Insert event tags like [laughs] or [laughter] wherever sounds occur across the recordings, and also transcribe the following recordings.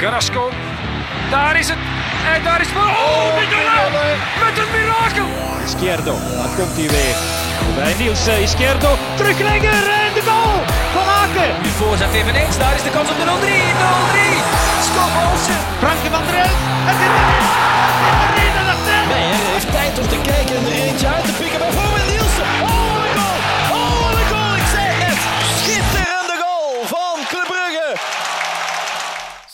Carrasco. Daar is het. En daar is het. Oh, Mignolet. Met een mirakel. Izquierdo, daar komt hij weer. Bij Niels Izquierdo, teruglegger en de goal van Aken. Nu voorzet eveneens, daar is de kans op de 0-3. 0-3. Stop Olsen. Franke van der Elf. Het is erin. Het is erin. Nee, hij heeft tijd om te kijken en er eentje uit te pikken. Bijvoorbeeld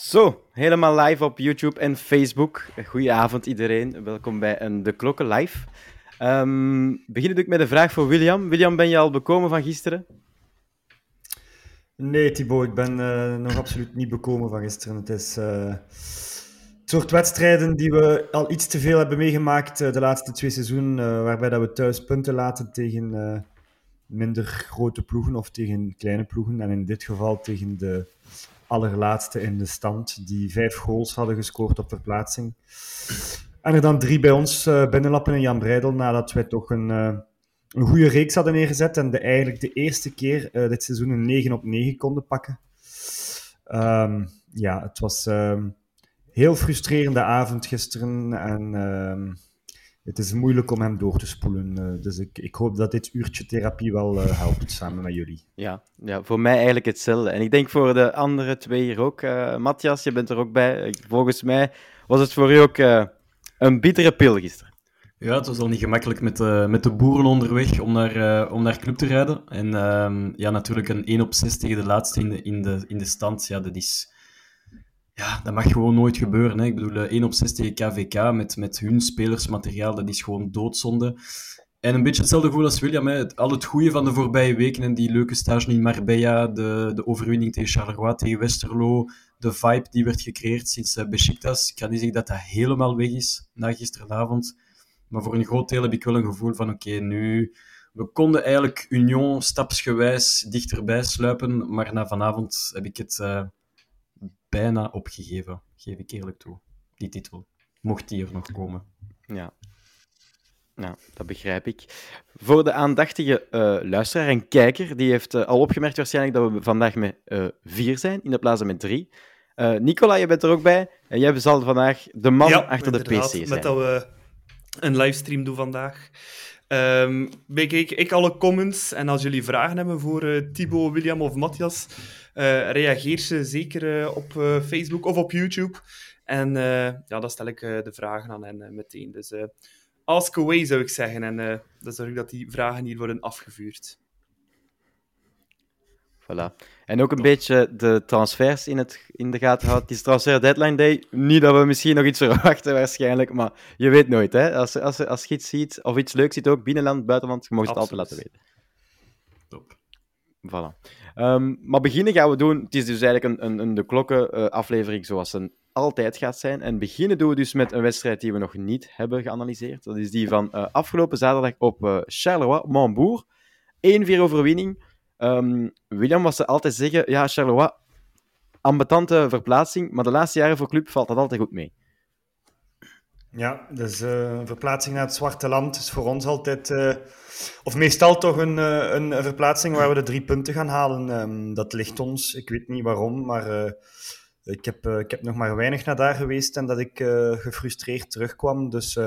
Zo, helemaal live op YouTube en Facebook. Goedenavond iedereen, welkom bij een De Klokken Live. Um, beginnen ik met een vraag voor William. William, ben je al bekomen van gisteren? Nee, Thibaut, ik ben uh, nog absoluut niet bekomen van gisteren. Het is uh, het soort wedstrijden die we al iets te veel hebben meegemaakt uh, de laatste twee seizoenen, waarbij dat we thuis punten laten tegen minder grote ploegen of tegen kleine ploegen. En in dit geval tegen de allerlaatste in de stand, die vijf goals hadden gescoord op verplaatsing. En er dan drie bij ons uh, binnenlappen in Jan Breidel, nadat wij toch een, uh, een goede reeks hadden neergezet en de, eigenlijk de eerste keer uh, dit seizoen een 9 op 9 konden pakken. Um, ja, het was een heel frustrerende avond gisteren en ehm, het is moeilijk om hem door te spoelen. dus ik, ik hoop dat dit uurtje therapie wel helpt, samen met jullie. Ja, ja, voor mij eigenlijk hetzelfde. En ik denk voor de andere twee hier ook. Matthias, je bent er ook bij. Volgens mij was het voor u ook een bittere pil gisteren. Ja, het was al niet gemakkelijk met de, met de boeren onderweg om naar, uh, om naar club te rijden. En um, ja, natuurlijk een 1 op 6 tegen de laatste in de, in de, in de stand. Ja, dat is... Ja, dat mag gewoon nooit gebeuren. Hè. Ik bedoel, 1 op 6 tegen KVK met, met hun spelersmateriaal, dat is gewoon doodzonde. En een beetje hetzelfde gevoel als William. Hè. Al het goede van de voorbije weken en die leuke stage in Marbella, de, de overwinning tegen Charleroi, tegen Westerlo, de vibe die werd gecreëerd sinds uh, Besiktas. Ik kan niet zeggen dat dat helemaal weg is na gisteravond. Maar voor een groot deel heb ik wel een gevoel van oké, nu... We konden eigenlijk Union stapsgewijs dichterbij sluipen, maar na vanavond heb ik het uh, bijna opgegeven, geef ik eerlijk toe. Die titel. Mocht die er nog komen. Ja, nou, dat begrijp ik. Voor de aandachtige uh, luisteraar en kijker, die heeft uh, al opgemerkt waarschijnlijk dat we vandaag met uh, vier zijn, in de plaats met drie. Nicola, je bent er ook bij. En jij zal vandaag de man ja, achter de PC zijn. met dat we een livestream doen vandaag. Um, bekijk ik alle comments en als jullie vragen hebben voor uh, Thibaut, William of Matthias, uh, reageer ze zeker uh, op Facebook of op YouTube. En ja, dan stel ik de vragen aan hen meteen. Dus ask away, zou ik zeggen. En dan zorg ik dat die vragen hier worden afgevuurd. Voilà. En ook een beetje de transfers in, het, in de gaten houden. Het is transfer deadline day. Niet dat we misschien nog iets [laughs] verwachten, waarschijnlijk. Maar je weet nooit, hè. Als, als, als je iets ziet, of iets leuks ziet, ook binnenland, buitenland, je mag het altijd laten weten. Top. Voilà. Um, maar beginnen gaan we doen. Het is dus eigenlijk een, een, een de klokken uh, aflevering zoals een altijd gaat zijn. En beginnen doen we dus met een wedstrijd die we nog niet hebben geanalyseerd. Dat is die van uh, afgelopen zaterdag op uh, Charleroi, Montbourg. 1-4 overwinning. Um, William was ze altijd zeggen, ja, Charleroi, ambetante verplaatsing, maar de laatste jaren voor club valt dat altijd goed mee. Ja, dus uh, verplaatsing naar het Zwarte Land is voor ons altijd, uh, of meestal toch een, uh, een verplaatsing waar we de drie punten gaan halen. Um, dat ligt ons, ik weet niet waarom, maar ik heb, ik heb nog maar weinig naar daar geweest en dat ik gefrustreerd terugkwam. Dus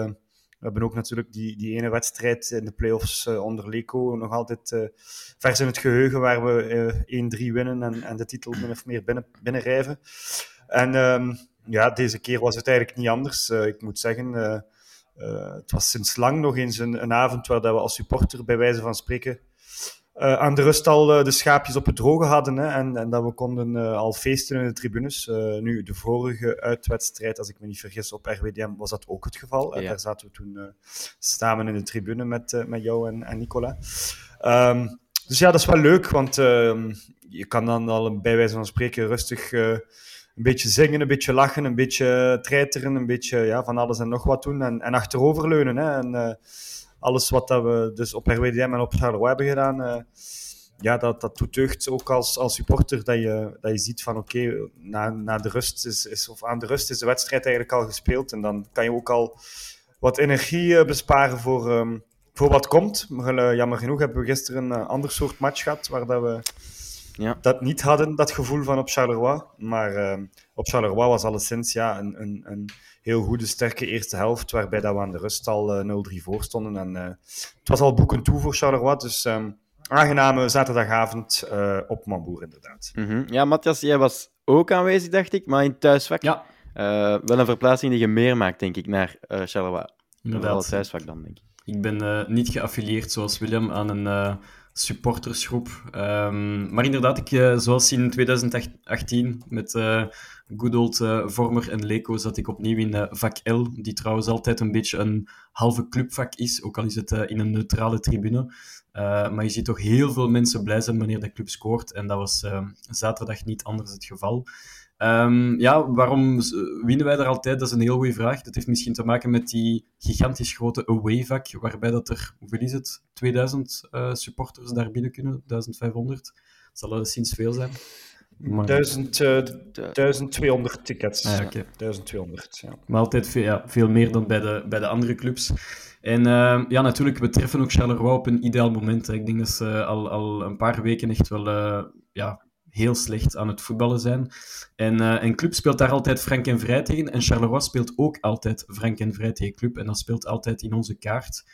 we hebben ook natuurlijk die, die ene wedstrijd in de playoffs onder Leco nog altijd vers in het geheugen, waar we 1-3 winnen en, en de titel min of meer binnen, binnenrijven. En um, ja, deze keer was het eigenlijk niet anders. ik moet zeggen, het was sinds lang nog eens een, een avond waar dat we als supporter bij wijze van spreken uh, aan de rust al uh, de schaapjes op het droge hadden. Hè, en, en dat we konden uh, al feesten in de tribunes. nu, de vorige uitwedstrijd, als ik me niet vergis, op RWDM was dat ook het geval. Ja. daar zaten we toen samen in de tribune met, met jou en, en Nicola. Um, dus ja, dat is wel leuk, want ehm, je kan dan al bij wijze van spreken rustig een beetje zingen, een beetje lachen, een beetje treiteren, een beetje ja, van alles en nog wat doen. En, en achteroverleunen. Hè, en, alles wat dat we dus op RWDM en op Charleroi hebben gedaan, uh, ja, dat, dat doet deugd ook als, als supporter dat je, dat je ziet van oké, na, na de rust is, is, of aan de rust is de wedstrijd eigenlijk al gespeeld en dan kan je ook al wat energie uh, besparen voor, um, voor wat komt. Maar uh, jammer genoeg hebben we gisteren een ander soort match gehad, waar dat we Ja. dat niet hadden, dat gevoel van op Charleroi. Maar ehm, op Charleroi was alleszins ja, een, een, een heel goede, sterke eerste helft, waarbij dat we aan de rust al eh, 0-3 voor stonden. En, eh, het was al boeken toe voor Charleroi, dus ehm, aangename zaterdagavond eh, op Mamboer, inderdaad. Mhm. Ja, Matthias, jij was ook aanwezig, dacht ik, maar in thuisvak. Ja, Eh, wel een verplaatsing die je meer maakt, denk ik, naar eh Charleroi. Wel het inderdaad. thuisvak dan, denk ik. Ik ben eh, niet geaffilieerd zoals William aan een eh, supportersgroep. Ehm, maar inderdaad, ik, eh, zoals in 2018 met eh good old eh, Vormer en Leco zat ik opnieuw in vak L, die trouwens altijd een beetje een halve clubvak is, ook al is het in een neutrale tribune. Maar je ziet toch heel veel mensen blij zijn wanneer de club scoort. En dat was zaterdag niet anders het geval. Ehm, ja, waarom z- winnen wij daar altijd? Dat is een heel goede vraag. Dat heeft misschien te maken met die gigantisch grote away-vak, waarbij dat er, hoeveel is het, 2000 eh, supporters daar binnen kunnen, 1500. Dat zal alleszins veel zijn. Maar, 1000, eh, 1200 tickets. Ah, ja, oké. 1200, ja. maar altijd veel, ja, veel meer dan bij de, bij de andere clubs. En eh, ja, natuurlijk, we treffen ook Charleroi op een ideaal moment. hè. Ik denk dat ze al, al een paar weken echt wel eh, ja, heel slecht aan het voetballen zijn. En eh een club speelt daar altijd frank en vrij tegen. En Charleroi speelt ook altijd frank en vrij tegen club. En dat speelt altijd in onze kaart.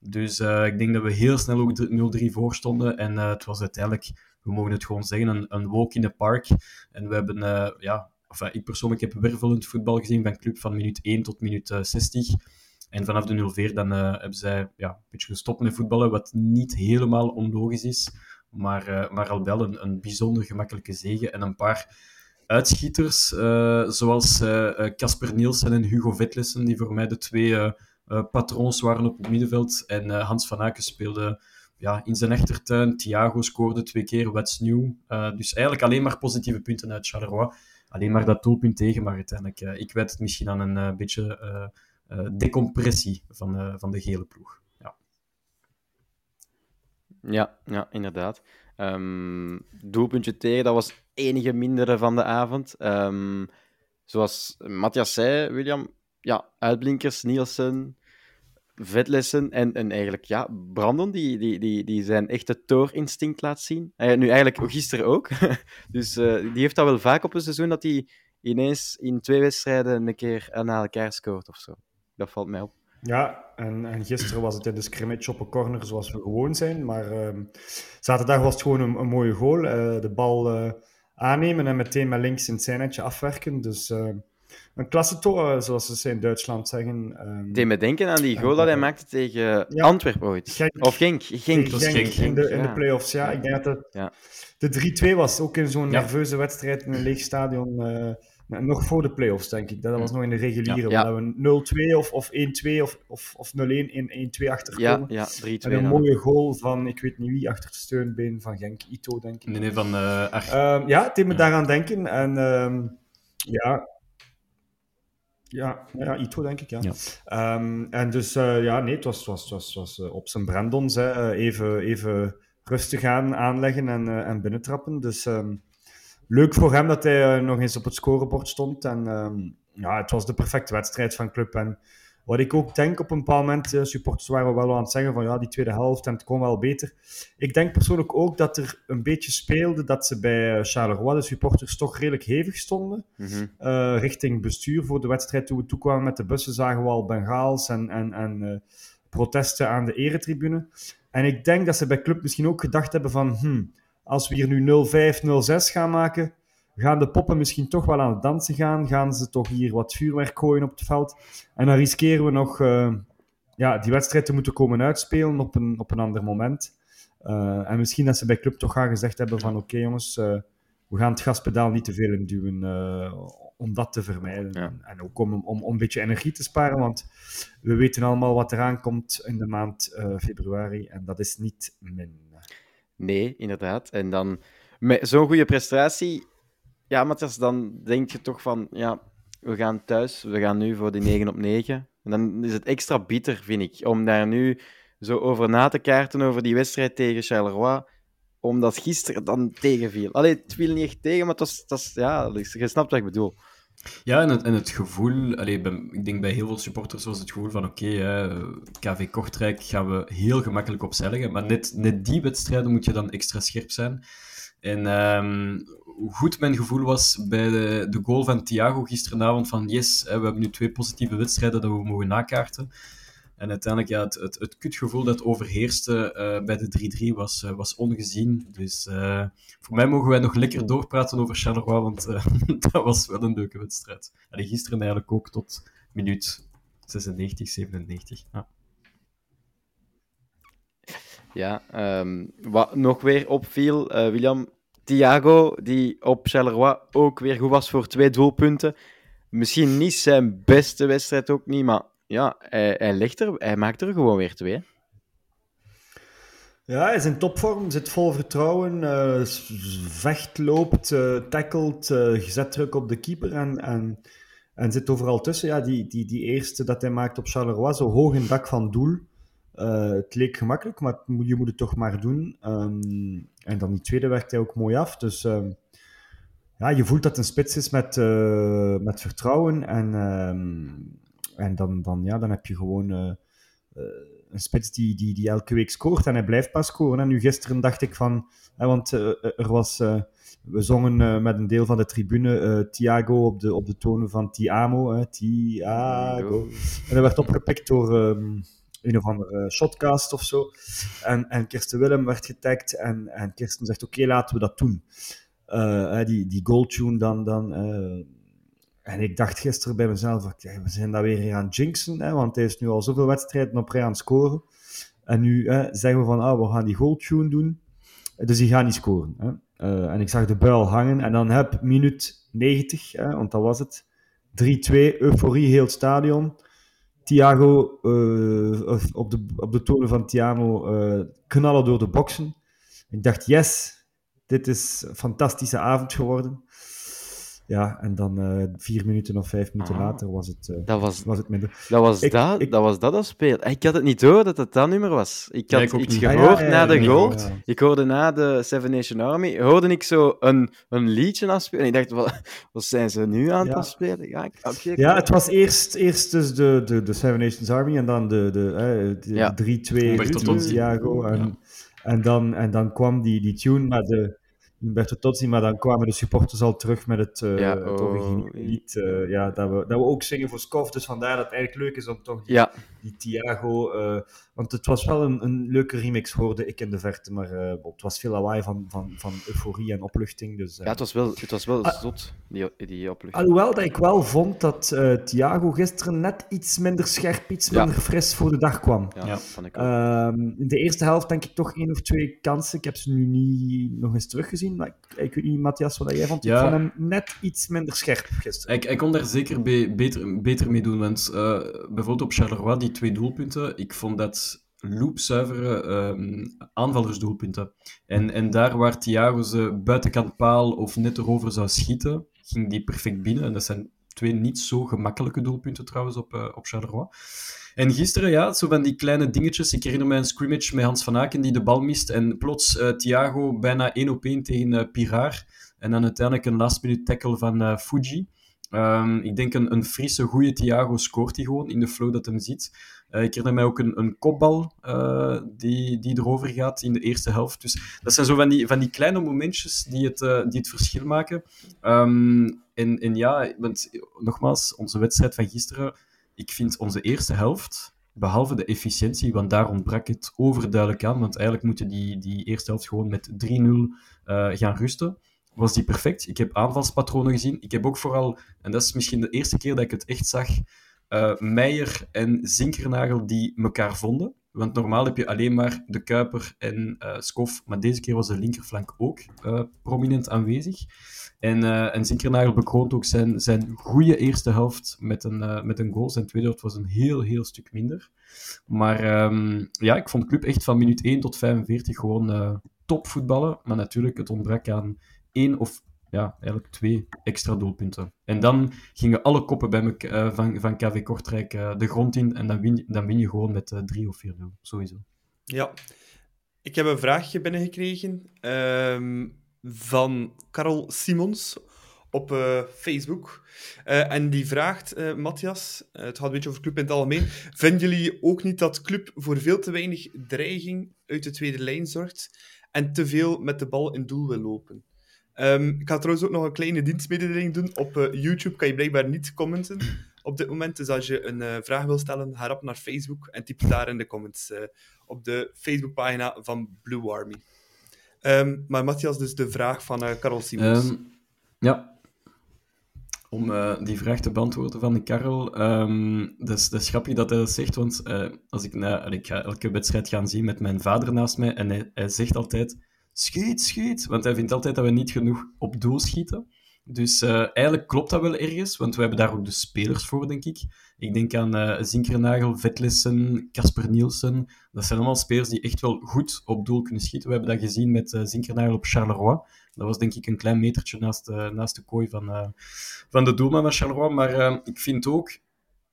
Dus eh, ik denk dat we heel snel ook de 0-3 voor stonden. En eh, het was uiteindelijk, we mogen het gewoon zeggen, een, een walk in the park. En we hebben, ja, enfin, ik persoonlijk heb wervelend voetbal gezien van club van minuut 1 tot minuut eh, 60. En vanaf de 0-4 dan hebben zij ja, een beetje gestopt met voetballen, wat niet helemaal onlogisch is. Maar, eh, maar al wel een, een bijzonder gemakkelijke zege. En een paar uitschieters, eh, zoals eh, Casper Nielsen en Hugo Vetlessen, die voor mij de twee patroons waren op het middenveld. En Hans van Aken speelde ja, in zijn achtertuin. Thiago scoorde twee keer, what's new. Eh, dus eigenlijk alleen maar positieve punten uit Charleroi. Alleen maar dat doelpunt tegen, maar uiteindelijk, ik weet het misschien aan een beetje decompressie van, van de gele ploeg. Ja. Ja, inderdaad. Ehm, doelpuntje tegen, dat was enige mindere van de avond. Ehm, zoals Matthias zei, William, ja, uitblinkers, Nielsen, Vetlessen en, en eigenlijk, ja, Brandon, die, die, die, die zijn echte toorinstinct laat zien. Eh, nu eigenlijk gisteren ook. [laughs] dus eh, die heeft dat wel vaak op een seizoen, dat hij ineens in twee wedstrijden een keer na elkaar scoort of zo. Dat valt mij op. Ja, en, en gisteren was het in de scrimmage op een corner zoals we gewoon zijn. Maar ehm, zaterdag was het gewoon een, een mooie goal. Eh, de bal eh, aannemen en meteen met links in het zijnetje afwerken. Dus eh, een klasse toren, zoals ze in Duitsland zeggen. Ehm, Het deed me denken aan die goal dat hij maakte tegen Ja. Antwerpen ooit. Genk. Of Genk. Genk. in de, in de ja. play-offs. Ja, ik denk dat het Ja. de 3-2 was. Ook in zo'n Ja. nerveuze wedstrijd in een leeg stadion. Eh, nog voor de play-offs, denk ik. Dat was nog in de reguliere. Ja. waar we 0-2 of, of 1-2 of, of, of 0-1 in 1-2 Ja, achterkomen. ja 3-2. En een dan. mooie goal van, ik weet niet wie, achter het steunbeen van Genk, Ito, denk ik. Nee, nee, van eh Ach- Ehm, ja, het deed me Ja. daaraan denken. En ehm, ja. Ja, ja, Ito, denk ik, ja. Ja. Ehm, en dus, eh, ja, nee, het was, het was, het was, was eh, op zijn Brandons, hè, eh, even, even rustig aan, aanleggen en, eh, en binnentrappen. Dus ehm, leuk voor hem dat hij eh, nog eens op het scorebord stond. En ehm, ja, het was de perfecte wedstrijd van club. En wat ik ook denk op een bepaald moment, eh, supporters waren wel aan het zeggen van ja, die tweede helft en het kon wel beter. Ik denk persoonlijk ook dat er een beetje speelde dat ze bij eh, Charleroi, de supporters, toch redelijk hevig stonden. Mhm. Richting bestuur voor de wedstrijd. Toen we toekwamen met de bussen, zagen we al Bengaals en, en, en protesten aan de eretribune. En ik denk dat ze bij club misschien ook gedacht hebben van, hmm, als we hier nu 0-5, 0-6 gaan maken, gaan de poppen misschien toch wel aan het dansen gaan, gaan ze toch hier wat vuurwerk gooien op het veld. En dan riskeren we nog eh, ja, die wedstrijd te moeten komen uitspelen op een, op een ander moment. Eh, en misschien dat ze bij club toch gaan gezegd hebben van, oké jongens, eh, we gaan het gaspedaal niet te veel induwen om dat te vermijden. Ja. En, ook om, om, om een beetje energie te sparen, want we weten allemaal wat eraan komt in de maand februari en dat is niet min. Nee, inderdaad. En dan met zo'n goede prestatie, ja, Matthias, dan denk je toch van, ja, we gaan thuis, we gaan nu voor die 9 op 9. En dan is het extra bitter, vind ik, om daar nu zo over na te kaarten over die wedstrijd tegen Charleroi omdat gisteren dan tegenviel. Allee, het viel niet echt tegen, maar het was, ja, je snapt wat ik bedoel. Ja, en het, en het gevoel, allee, ik denk bij heel veel supporters was het gevoel van oké, okay, KV Kortrijk gaan we heel gemakkelijk opzij maar net, net die wedstrijden moet je dan extra scherp zijn. En ehm, hoe goed mijn gevoel was bij de, de goal van Thiago gisteravond van yes, we hebben nu twee positieve wedstrijden dat we mogen nakaarten. En uiteindelijk, ja, het, het, het kutgevoel dat overheerste uh, bij de 3-3 was, uh, was ongezien. Dus uh, voor mij mogen wij nog lekker doorpraten over Charleroi, want [laughs] dat was wel een leuke wedstrijd. En gisteren eigenlijk ook tot minuut 96, 97. Ja. Ja, um, wat nog weer opviel, William, Thiago, die op Charleroi ook weer goed was voor twee doelpunten. Misschien niet zijn beste wedstrijd ook niet, maar ja, hij, legt er, hij maakt er gewoon weer twee. Ja, hij is in topvorm, zit vol vertrouwen, uh, vecht, loopt, uh, tackelt, uh, zet druk op de keeper en, en, en zit overal tussen. Ja, die, die, die eerste dat hij maakt op Charleroi, zo hoog in dak van doel. het leek gemakkelijk, maar je moet het toch maar doen. Um, en dan die tweede werkt hij ook mooi af. Dus um, ja, je voelt dat een spits is met, met vertrouwen en... Um, en dan, dan, ja, dan heb je gewoon uh, uh, een spits die, die, die elke week scoort en hij blijft pas scoren. En nu gisteren dacht ik van, hè, want uh, er was, we zongen met een deel van de tribune Thiago op de, op de tonen van Tiamo, Thiago. En dat werd opgepikt door um, een of andere shotcast of zo. En, en Kirsten Willem werd getagd en, en Kirsten zegt, oké, okay, laten we dat doen. die, die goaltune dan, dan en ik dacht gisteren bij mezelf, we zijn dat weer aan jinxen, hè, want hij is nu al zoveel wedstrijden op rij aan het scoren. En nu hè, zeggen we van, ah, we gaan die goaltune doen. Dus die gaan niet scoren. Hè. Uh, en ik zag de buil hangen en dan heb minuut 90, hè, want dat was het. 3-2, euforie, heel het stadion. Thiago uh, op, de, op de tonen van Thiago uh, knallen door de boksen. Ik dacht, yes, dit is een fantastische avond geworden. Ja, en dan uh, vier minuten of vijf minuten ah. later was het, uh, dat was, was het minder. Dat was, ik, dat, ik, dat was dat als speel. Ik had het niet door dat het dat nummer was. Ik had ja, iets gehoord ah, ja, ja, na de goal. Ik hoorde na de Seven Nation Army, hoorde ik zo een, een liedje afspelen. En ik dacht, wat, wat zijn ze nu aan het spelen? Ja, okay, ja, het was eerst, eerst dus de, de, de Seven Nations Army en dan de, de, de, 3-2 Thiago. En, en, dan, en dan kwam die, die tune, maar de Umberto Tozzi, maar dan kwamen de supporters al terug met het, uh, ja, oh, lied. Uh, ja, dat, we, dat we ook zingen voor Skof, dus vandaar dat het eigenlijk leuk is om toch die, ja. Die Thiago... Uh, want het was wel een, een leuke remix, hoorde ik in de verte, maar het was veel lawaai van, van, van euforie en opluchting. Dus, ja, het was wel, het was wel ah, zot, die, die opluchting. Alhoewel dat ik wel vond dat Thiago gisteren net iets minder scherp, iets minder ja. fris voor de dag kwam. Ja, ja. Vond ik ook. Ehm, in de eerste helft denk ik toch één of twee kansen. Ik heb ze nu niet nog eens teruggezien maar ik, ik weet niet, Matthias, wat jij vond. Ja. Ik vond hem net iets minder scherp gisteren. Ik, ik kon daar zeker be beter, beter mee doen, want uh, bijvoorbeeld op Charleroi, die twee doelpunten, ik vond dat loopzuivere um, aanvallersdoelpunten. En, en daar waar Thiago ze buitenkant paal of net erover zou schieten, ging die perfect binnen. En dat zijn twee niet zo gemakkelijke doelpunten trouwens op, uh, op Charleroi. En gisteren, ja, zo van die kleine dingetjes. Ik herinner me een scrimmage met Hans van Aken die de bal mist. En plots uh, Thiago bijna één op één tegen uh, Piraar. En dan uiteindelijk een last minute tackle van Fuji. Um, ik denk een, een frisse, goede Thiago scoort hij gewoon in de flow dat hem ziet. Uh, ik herinner mij ook een, een kopbal uh, die, die erover gaat in de eerste helft. Dus dat zijn zo van die, van die kleine momentjes die het, uh, die het verschil maken. Um, en, en ja, want nogmaals, onze wedstrijd van gisteren ik vind onze eerste helft, behalve de efficiëntie, want daar ontbrak het overduidelijk aan, want eigenlijk moeten die, die eerste helft gewoon met 3-0 uh, eh, gaan rusten, was die perfect. Ik heb aanvalspatronen gezien. Ik heb ook vooral, en dat is misschien de eerste keer dat ik het echt zag, uh, Meijer en Zinkernagel die elkaar vonden. Want normaal heb je alleen maar de Kuiper en uh, Skof, maar deze keer was de linkerflank ook uh, prominent aanwezig. En, en Zinkernagel bekroont ook zijn, zijn goede eerste helft met een, met een goal. Zijn tweede helft was een heel, heel stuk minder. Maar um, ja, ik vond de club echt van minuut 1 tot 45 gewoon top voetballen. Maar natuurlijk, het ontbrak aan één of ja, eigenlijk twee extra doelpunten. En dan gingen alle koppen bij me, uh, van, van KV Kortrijk uh, de grond in. En dan win, dan win je gewoon met uh, 3 of 4-0, sowieso. Ja, ik heb een vraagje binnengekregen. Um van Karel Simons op Facebook. En die vraagt, Matthias, het gaat een beetje over club in het algemeen, vinden jullie ook niet dat club voor veel te weinig dreiging uit de tweede lijn zorgt? en te veel met de bal in doel wil lopen. Ehm, ik ga trouwens ook nog een kleine dienstmededeling doen. Op eh, YouTube kan je blijkbaar niet commenten op dit moment. Dus als je een eh, vraag wil stellen, ga op naar Facebook en typ daar in de comments eh, op de Facebookpagina van Blue Army. Ehm, maar Matthias, dus de vraag van eh Carol Simons. Ehm, ja. Om die vraag te beantwoorden van Karel. ehm dat, is, grappig dat hij dat zegt, want als ik, allee, ik ga elke wedstrijd gaan zien met mijn vader naast mij en hij zegt altijd: schiet, schiet. Want hij vindt altijd dat we niet genoeg op doel schieten. Dus eh, eigenlijk klopt dat wel ergens, want we hebben daar ook de spelers voor, denk ik. Ik denk aan eh Zinkernagel, Vetlessen, Casper Nielsen. Dat zijn allemaal spelers die echt wel goed op doel kunnen schieten. We hebben dat gezien met eh Zinkernagel op Charleroi. Dat was denk ik een klein metertje naast, naast de kooi van, van de doelman van Charleroi. Maar ik vind ook,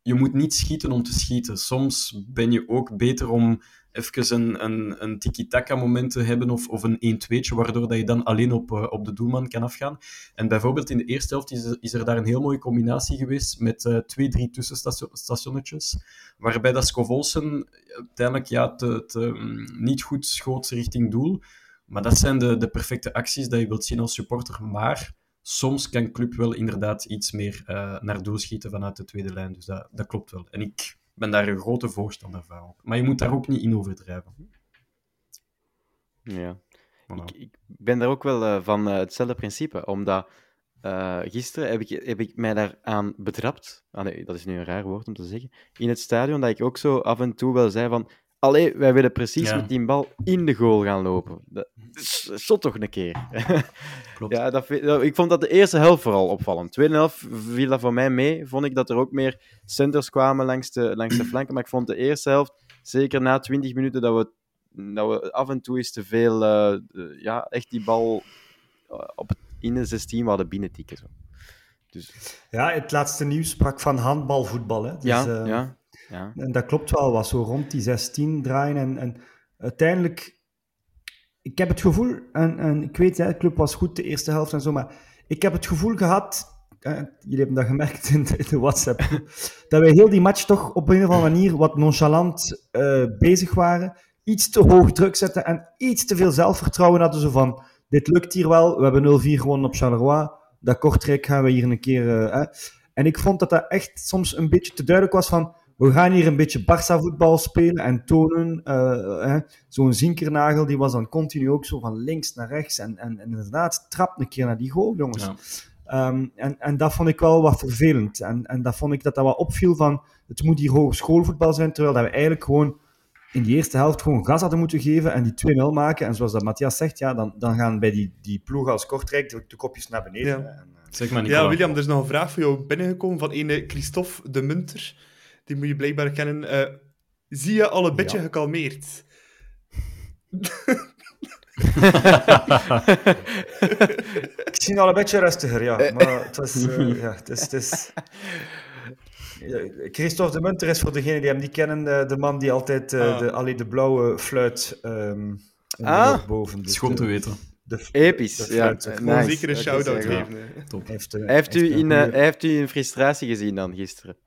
je moet niet schieten om te schieten. Soms ben je ook beter om even een, een, een tiki-taka moment te hebben of, of een 1-2'tje, waardoor dat je dan alleen op, eh, op de doelman kan afgaan. En bijvoorbeeld in de eerste helft is is er daar een heel mooie combinatie geweest met eh, twee, drie tussenstationnetjes, waarbij dat Scovolsen uiteindelijk ja, te, mm, niet goed schoot richting doel. Maar dat zijn de, de perfecte acties dat je wilt zien als supporter. Maar soms kan club wel inderdaad iets meer eh, naar doel schieten vanuit de tweede lijn. Dus dat, dat klopt wel. En ik ben daar een grote voorstander van. Maar je moet daar ook niet in overdrijven. Ja. Voilà. Ik, ik ben daar ook wel eh, van eh, hetzelfde principe, omdat eh, gisteren heb ik, heb ik mij daaraan betrapt. Ah, nee, dat is nu een raar woord om te zeggen. In het stadion, dat ik ook zo af en toe wel zei van. Allee, wij willen precies Ja. met die bal in de goal gaan lopen. Dat is zot toch een keer. [laughs] Klopt. ja, dat, ik vond dat de eerste helft vooral opvallend. Tweede helft viel dat voor mij mee. Vond ik dat er ook meer centers kwamen langs de, langs de flanken. Maar ik vond de eerste helft, zeker na 20 minuten, dat we, dat we af en toe eens te veel, eh, ja, echt die bal eh, op in de 16 hadden binnentikken. Zo. Dus, Ja, het laatste nieuws sprak van handbalvoetbal. Hè. Dus, ja, eh, ja, ja. En dat klopt wel, was zo rond die 16 draaien. En, en uiteindelijk, ik heb het gevoel, en, en ik weet, hè, de club was goed de eerste helft en zo, maar ik heb het gevoel gehad, eh, jullie hebben dat gemerkt in de, WhatsApp, [laughs] dat wij heel die match toch op een of andere manier wat nonchalant eh, bezig waren. Iets te hoog druk zetten en iets te veel zelfvertrouwen hadden. Zo van, dit lukt hier wel, we hebben 0-4 gewonnen op Charleroi, dat Kortrijk gaan we hier een keer... hè. En ik vond dat dat echt soms een beetje te duidelijk was van we gaan hier een beetje Barça-voetbal spelen en tonen. eh, hè. Zo'n zinkernagel, die was dan continu ook zo van links naar rechts. En, en, en inderdaad, trap een keer naar die goal, jongens. Ja. Ehm, en, en dat vond ik wel wat vervelend. En, en dat vond ik dat dat wat opviel van, het moet hier hogeschoolvoetbal zijn, terwijl dat we eigenlijk gewoon in die eerste helft gewoon gas hadden moeten geven en die 2-0 maken. En zoals dat Matthias zegt, ja, dan, dan gaan bij die, die ploeg als Kortrijk de, de kopjes naar beneden. Ja. En, eh, Zeg maar, Nicola. Ja, William, er is nog een vraag voor jou binnengekomen van ene Christophe de Munter. Die moet je blijkbaar kennen. Eh, zie je al een beetje Ja. gekalmeerd? [laughs] Ik zie al een beetje rustiger, ja. Maar het was... eh, ja, het is... Het is... Ja, Christophe de Munter is voor degenen die hem niet kennen, eh, de man die altijd eh, Ah. de, allee, de blauwe fluit ehm in de Ah. boven. Het Dus de- te weten. de- Episch. de Ja, eh, Gewoon nice. zeker een shout-out ja. geven. Top. Hij heeft, eh, heeft, u een in, eh, heeft u in frustratie gezien dan gisteren.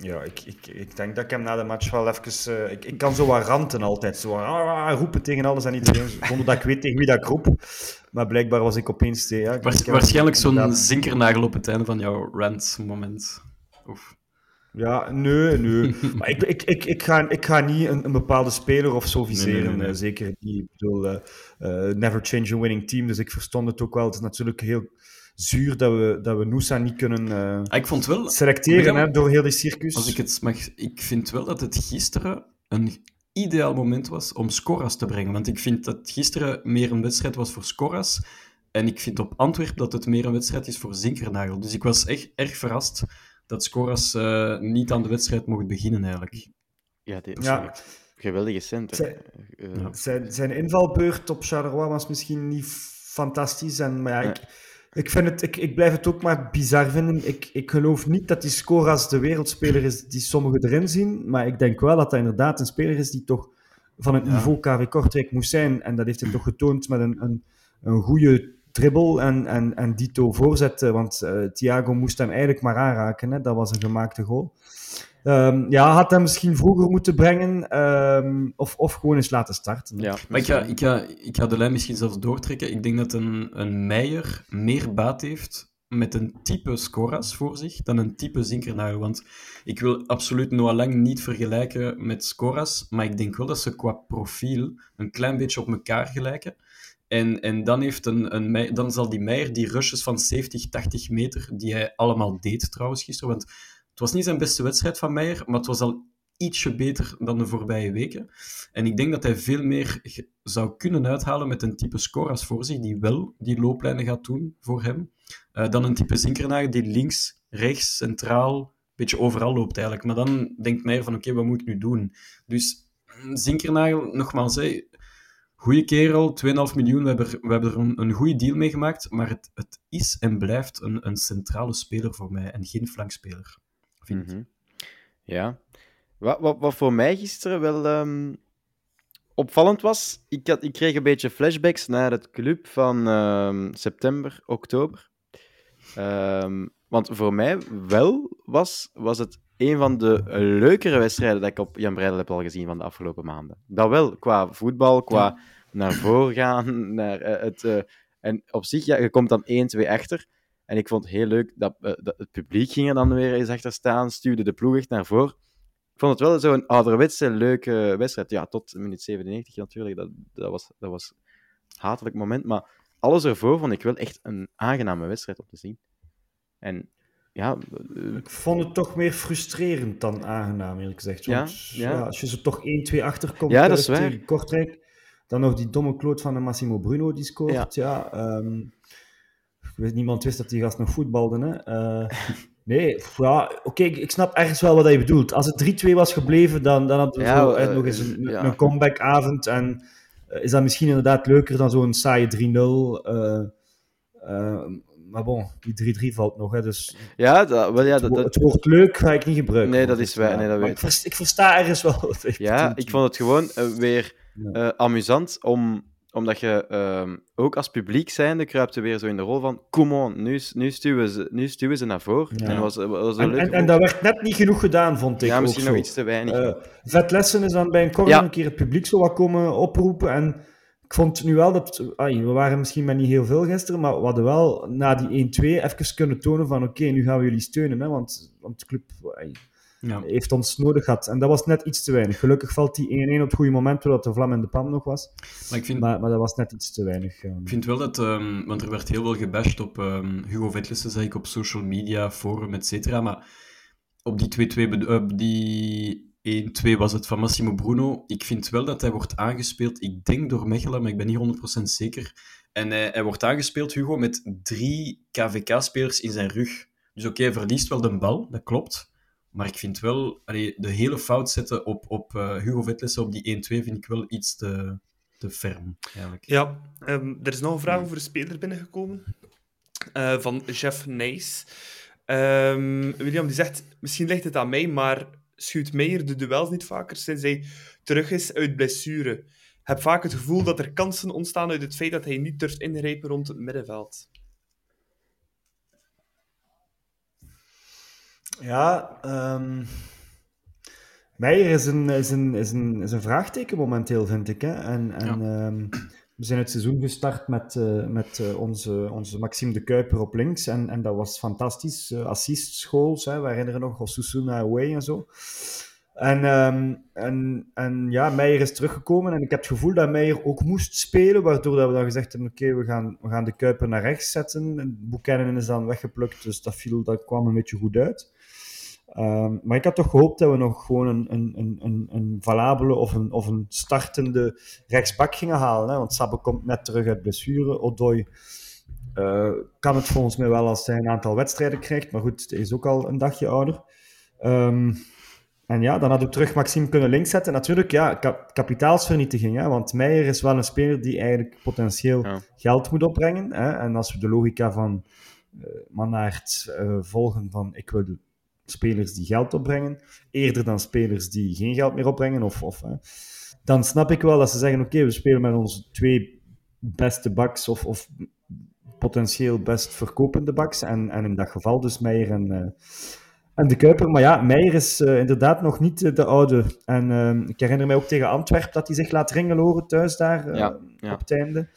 Ja, ik, ik, ik denk dat ik hem na de match wel even... eh, ik, ik kan zo wat ranten altijd. Zo ah, roepen tegen alles en iedereen, zonder dat ik weet tegen wie dat ik roep. Maar blijkbaar was ik opeens... eh, Ja, Waars- waarschijnlijk zo'n inderdaad- zinkernagel op het einde van jouw rant-moment. Of... Ja, nee, nee. [laughs] maar ik, ik, ik, ik, ga, ik ga niet een, een bepaalde speler of zo viseren. Nee, nee, eh, zeker niet. Ik bedoel, never change a winning team. Dus ik verstond het ook wel. Het is natuurlijk heel zuur dat we, dat we Noosa niet kunnen eh, Ah, ik vond wel, selecteren hè, door heel die circus. als ik het mag, ik vind wel dat het gisteren een ideaal moment was om Scoras te brengen. Want ik vind dat gisteren meer een wedstrijd was voor Scoras. En ik vind op Antwerpen dat het meer een wedstrijd is voor Zinkernagel. Dus ik was echt erg verrast dat Scoras eh, niet aan de wedstrijd mocht beginnen, eigenlijk. Ja, die, Ja. geweldige center. Zij- Eh, Ja. Zijn, zijn invalbeurt op Charleroi was misschien niet fantastisch. En, maar ja, Ja. ik, ik, vind het, ik, ik blijf het ook maar bizar vinden. Ik, ik geloof niet dat die Scoras de wereldspeler is die sommigen erin zien. Maar ik denk wel dat hij inderdaad een speler is die toch van het Ja. niveau KV Kortrijk moest zijn. En dat heeft hij toch getoond met een, een, een goede dribbel en, en, en Dito voorzetten, want uh, Thiago moest hem eigenlijk maar aanraken. Hè? Dat was een gemaakte goal. Um, ja, had hem misschien vroeger moeten brengen um, of, of gewoon eens laten starten. Ja, maar ik ga, ik, ga, ik ga de lijn misschien zelfs doortrekken. Ik denk dat een, een Meijer meer baat heeft met een type Scoras voor zich dan een type Zinkernagel. Want ik wil absoluut Noah Lang niet vergelijken met Scoras, maar ik denk wel dat ze qua profiel een klein beetje op elkaar gelijken. En, en dan, heeft een, een, dan zal die Meijer die rushes van 70, 80 meter, die hij allemaal deed trouwens gisteren, want het was niet zijn beste wedstrijd van Meijer, maar het was al ietsje beter dan de voorbije weken. En ik denk dat hij veel meer zou kunnen uithalen met een type Scoras voor zich, die wel die looplijnen gaat doen voor hem, uh, dan een type Zinkernagel die links, rechts, centraal, een beetje overal loopt eigenlijk. Maar dan denkt Meijer van, oké, wat moet ik nu doen? Dus mm, Zinkernagel, nogmaals, hè, goede kerel, 2,5 miljoen, we hebben, we hebben er een, een goede deal mee gemaakt, maar het, het is en blijft een, een centrale speler voor mij en geen flankspeler, Mhm. Ja. Wat, wat, wat voor mij gisteren wel um, opvallend was, ik, had, ik kreeg een beetje flashbacks naar het club van um, september, oktober. Um, want voor mij wel was, was het een van de leukere wedstrijden dat ik op Jan Breidel heb al gezien van de afgelopen maanden. Dat wel, qua voetbal, qua naar voren gaan, [laughs] naar uh, het... Uh, en op zich, ja, je komt dan 1-2 achter. En ik vond het heel leuk dat, uh, dat, het publiek ging er dan weer eens achter staan, stuurde de ploeg echt naar voren. Ik vond het wel zo'n ouderwetse, leuke wedstrijd. Ja, tot minuut 97 natuurlijk. Dat, dat, was, dat was een hatelijk moment. Maar alles ervoor vond ik wel echt een aangename wedstrijd om te zien. En ja... Ik vond het toch meer frustrerend dan aangenaam, eerlijk gezegd. Want, ja, ja. als je zo toch 1-2 achterkomt ja, dat is waar. Kortrijk, dan nog die domme kloot van de Massimo Bruno die scoort. Ja. ja um, niemand wist dat die gast nog voetbalde. Hè. Uh, nee, ja, oké, ik, ik, snap ergens wel wat je bedoelt. Als het 3-2 was gebleven, dan, dan hadden we ja, zo, uh, nog eens een, ja. een comebackavond. En is dat misschien inderdaad leuker dan zo'n saaie 3-0 maar bon, die 3-3 valt nog. Hè, dus ja, dat, wel, ja, dat, het, woord leuk ga ik niet gebruiken. Nee, dat is waar. Nee, dat weet. Ik, versta, ik versta ergens wel. ja, ik vond het gewoon uh, weer uh, amusant om omdat je uh, ook als publiek zijnde kruipt je weer zo in de rol van come on, nu, nu, stuwen, ze, nu stuwen ze naar voren. Ja. En, was, was en, en, en, dat werd net niet genoeg gedaan, vond ik. Ja, misschien nog iets te weinig. Uh, Vetlessen is dan bij een corner ja. een keer het publiek zo wat komen oproepen en ik vond nu wel dat... Ay, we waren misschien met niet heel veel gisteren, maar we hadden wel na die 1-2 even kunnen tonen van oké, nu gaan we jullie steunen, hè, want, want de club ay, ja. heeft ons nodig gehad. En dat was net iets te weinig. Gelukkig valt die 1-1 op het goede moment, doordat de vlam in de pan nog was. Maar, ik vind, maar, maar dat was net iets te weinig. Ik vind wel dat... Um, want er werd heel veel gebashed op um, Hugo Vetlissen, zei ik, op social media, forum, et cetera, maar op die 2-2... Op die 1-2 was het van Massimo Bruno. Ik vind wel dat hij wordt aangespeeld, ik denk door Mechelen, maar ik ben niet 100% zeker. En hij, hij, wordt aangespeeld, Hugo, met drie KVK-spelers in zijn rug. Dus oké, okay, hij verliest wel de bal, dat klopt. Maar ik vind wel, allee, de hele fout zetten op, op uh, Hugo Vetlessen op die 1-2 vind ik wel iets te, te ferm. Eigenlijk. Ja, um, er is nog een vraag over een speler binnengekomen. Uh, van Jeff Nijs. Um, William die zegt, misschien ligt het aan mij, maar schuwt Meijer de duels niet vaker sinds hij terug is uit blessure. Heb vaak het gevoel dat er kansen ontstaan uit het feit dat hij niet durft ingrijpen rond het middenveld. Ja, um... Meijer is een, is, een, is, een, is een vraagteken momenteel, vind ik. Hè? En, en ja. um, we zijn het seizoen gestart met, uh, met uh, onze, onze Maxime de Kuiper op links. En, en dat was fantastisch. Uh, assistschools, hè. we herinneren nog Osusuna Away en zo. En, um, en, en ja, Meijer is teruggekomen. En ik heb het gevoel dat Meijer ook moest spelen. Waardoor dat we dan gezegd hebben: oké, okay, we, gaan, we gaan de Kuiper naar rechts zetten. En Buchanan is dan weggeplukt. Dus dat, viel, dat kwam een beetje goed uit. Um, maar ik had toch gehoopt dat we nog gewoon een, een, een, een valabele of een, of een startende rechtsbak gingen halen. Hè? Want Sabbe komt net terug uit blessure. Odoi uh, kan het volgens mij wel als hij een aantal wedstrijden krijgt. Maar goed, hij is ook al een dagje ouder. Um, en ja, dan had ik terug Maxime kunnen links zetten. Natuurlijk, ja, kap kapitaalsvernietiging. Hè? Want Meijer is wel een speler die eigenlijk potentieel ja. geld moet opbrengen. Hè? En als we de logica van uh, Mannaert uh, volgen van ik wil spelers die geld opbrengen, eerder dan spelers die geen geld meer opbrengen. Of, of, hè. Dan snap ik wel dat ze zeggen: oké, okay, we spelen met onze twee beste backs of, of potentieel best verkopende backs. En, en in dat geval dus Meijer en, uh, en de Kuiper. Maar ja, Meijer is uh, inderdaad nog niet de oude. En ik herinner mij ook tegen Antwerpen dat hij zich laat ringelen horen thuis daar ja, ja. op het einde.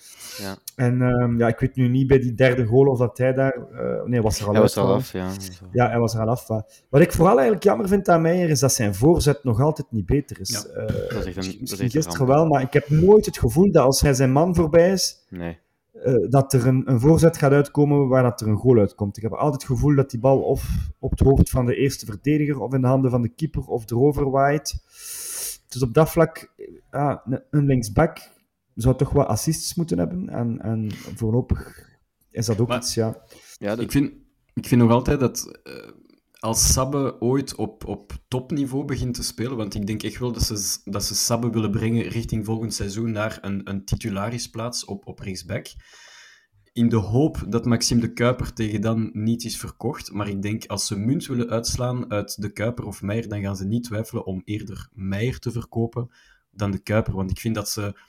Ja. En ehm, ja, ik weet nu niet bij die derde goal of dat hij daar... nee, was er al hij uit, was er al af, ja. Ja, hij was er al af. Wat ik vooral eigenlijk jammer vind aan Meijer is dat zijn voorzet nog altijd niet beter is. Ja, dat is echt een, dat is echt gisteren wel, maar ik heb nooit het gevoel dat als hij zijn man voorbij is, nee. uh, dat er een, een, voorzet gaat uitkomen waar dat er een goal uitkomt. Ik heb altijd het gevoel dat die bal of op het hoofd van de eerste verdediger of in de handen van de keeper of erover waait. Dus op dat vlak, ja, een linksback zou toch wat assists moeten hebben. En, en voorlopig is dat ook maar, iets, ja. ja dat... ik, vind, ik vind nog altijd dat... Uh als Sabbe ooit op, op topniveau begint te spelen, want ik denk echt wel dat ze, dat ze Sabbe willen brengen richting volgend seizoen naar een, een titularisplaats op, op rechtsback. In de hoop dat Maxime de Kuiper tegen dan niet is verkocht. Maar ik denk als ze munt willen uitslaan uit de Kuiper of Meijer, dan gaan ze niet twijfelen om eerder Meijer te verkopen dan de Kuiper. Want ik vind dat ze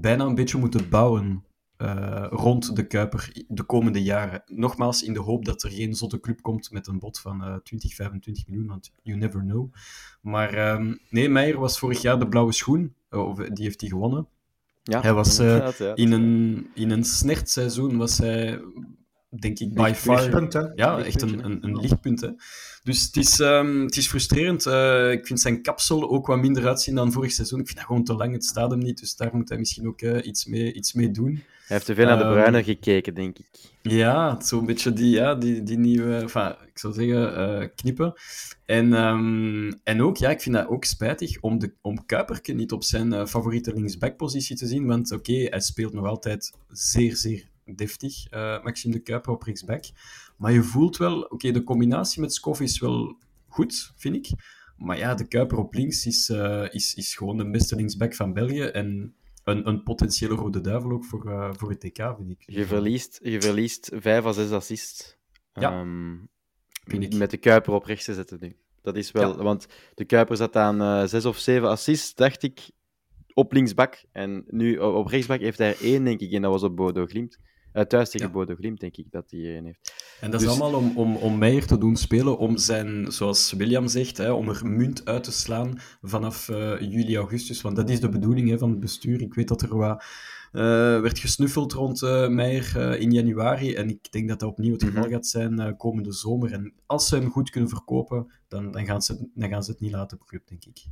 bijna een beetje moeten bouwen uh, rond de Kuiper de komende jaren. Nogmaals, in de hoop dat er geen zotte club komt met een bod van uh, 20, 25 miljoen, want you never know. Maar um, nee, Meijer was vorig jaar de blauwe schoen, uh, of die heeft hij gewonnen. Ja, hij was uh, ja. in, een, in een snert seizoen was hij, denk ik, by far... lichtpunt, hè? Ja, echt een, een, een lichtpunt. Hè. Dus het is, ehm, het is frustrerend. Eh, ik vind zijn kapsel ook wat minder uitzien dan vorig seizoen. Ik vind dat gewoon te lang. Het staat hem niet. Dus daar moet hij misschien ook eh, iets, mee, iets mee doen. Hij heeft te veel naar de Ehm, Bruiner gekeken, denk ik. Ja, zo'n beetje die, ja, die, die nieuwe, enfin, ik zou zeggen, eh, knippen. En, ehm, en ook, ja, ik vind dat ook spijtig om, de, om Kuiperke niet op zijn eh, favoriete linksbackpositie te zien. Want oké, hij speelt nog altijd zeer, zeer deftig, eh, Maxime de Kuiper op rechtsback. Maar je voelt wel, oké, de combinatie met Skoff is wel goed, vind ik. Maar ja, de Kuiper op links is, eh, is, is gewoon de beste linksback van België. En een, een potentiële rode duivel ook voor, eh, voor het TK, vind ik. Je verliest, je verliest vijf à zes assists. Ja, vind ik. Met de Kuiper op rechts te zetten nu. Dat is wel... Ja. Want de Kuiper zat aan eh, zes of zeven assists, dacht ik, op linksbak. En nu op rechtsbak heeft hij er één, denk ik, en dat was op Bodo Glimt. Eh, thuis tegen Ja. Bodo Glimt, denk ik, dat hij één heeft. En dat is Dus- allemaal om, om, om Meijer te doen spelen, om zijn, zoals William zegt, hè, om er munt uit te slaan vanaf eh, juli, augustus. Want dat is de bedoeling hè, van het bestuur. Ik weet dat er wat eh, werd gesnuffeld rond eh Meijer eh, in januari. En ik denk dat dat opnieuw het geval Mhm. gaat zijn eh, komende zomer. En als ze hem goed kunnen verkopen, dan, dan, gaan, ze, dan gaan ze het niet laten op club, denk ik.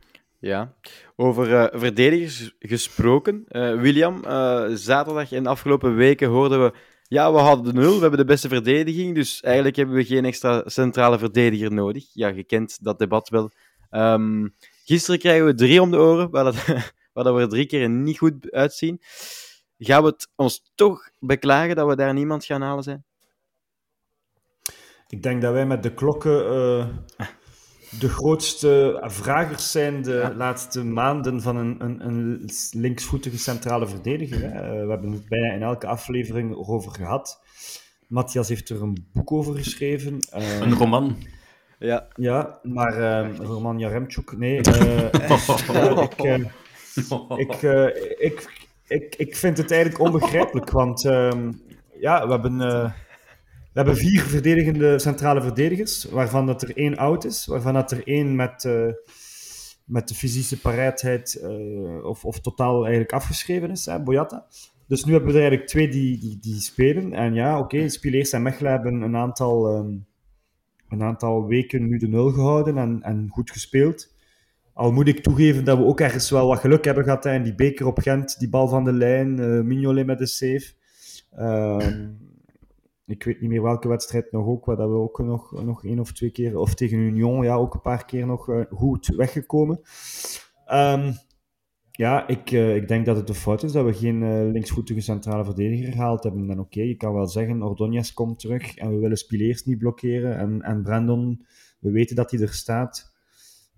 Ja, over eh, verdedigers gesproken. Eh, William, eh, zaterdag en de afgelopen weken hoorden we. Ja, we hadden de nul, we hebben de beste verdediging. Dus eigenlijk hebben we geen extra centrale verdediger nodig. Ja, je kent dat debat wel. Ehm, gisteren krijgen we drie om de oren, waar, dat, [laughs] waar dat we er drie keer niet goed uitzien. Gaan we het ons toch beklagen dat we daar niemand gaan halen zijn? Ik denk dat wij met de klokken eh, de grootste vragers zijn de laatste maanden van een, een, een linksvoetige centrale verdediger. Hè. Eh, we hebben het bijna in elke aflevering over gehad. Matthias heeft er een boek over geschreven. Eh, Een roman. Ja, ja, maar eh, Roman Jaremchuk, nee. [laughs] eh, ja, ik, ik, [laughs] ik, ik, ik vind het eigenlijk onbegrijpelijk, want ehm, ja, we hebben, eh, we hebben vier verdedigende centrale verdedigers, waarvan dat er één oud is, waarvan dat er één met, eh, met de fysische paraatheid eh, of, of totaal eigenlijk afgeschreven is, hè, Boyata. Dus nu hebben we er eigenlijk twee die, die, die spelen. En ja, oké, Spileers en Mechelen hebben een aantal, ehm, een aantal weken nu de nul gehouden en, en goed gespeeld. Al moet ik toegeven dat we ook ergens wel wat geluk hebben gehad. Hè, in die beker op Gent, die bal van de lijn, eh Mignolet met de save. Ehm, ik weet niet meer welke wedstrijd nog ook, waar dat we ook nog, nog één of twee keer, of tegen Union, ja, ook een paar keer nog eh, goed weggekomen. Ehm, ja, ik, eh, ik denk dat het een fout is dat we geen eh, linksvoetige centrale verdediger gehaald hebben. En oké, je kan wel zeggen, Ordonez komt terug en we willen Spileers niet blokkeren. En, en Brandon, we weten dat hij er staat.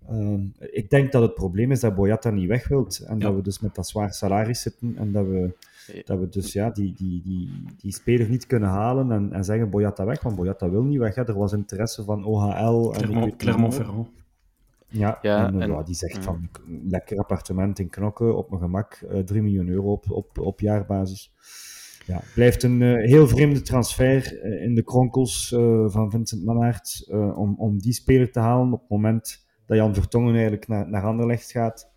Ehm, ik denk dat het probleem is dat Boyata niet weg wilt. En dat we dus met dat zwaar salaris zitten. En dat we, dat we dus ja, die, die, die, die speler niet kunnen halen en, en zeggen Boyata weg. Want Boyata wil niet weg. Hè. Er was interesse van OHL. En Clermont-Ferrand. ja, Ja, en, eh, en- ja, die zegt ja. van lekker appartement in Knokken op mijn gemak, eh 3 miljoen euro op, op, op jaarbasis. ja, blijft een uh, heel vreemde transfer uh, in de kronkels uh, van Vincent Mannaert om, om die speler te halen op het moment dat Jan Vertongen eigenlijk naar, naar Anderlecht gaat.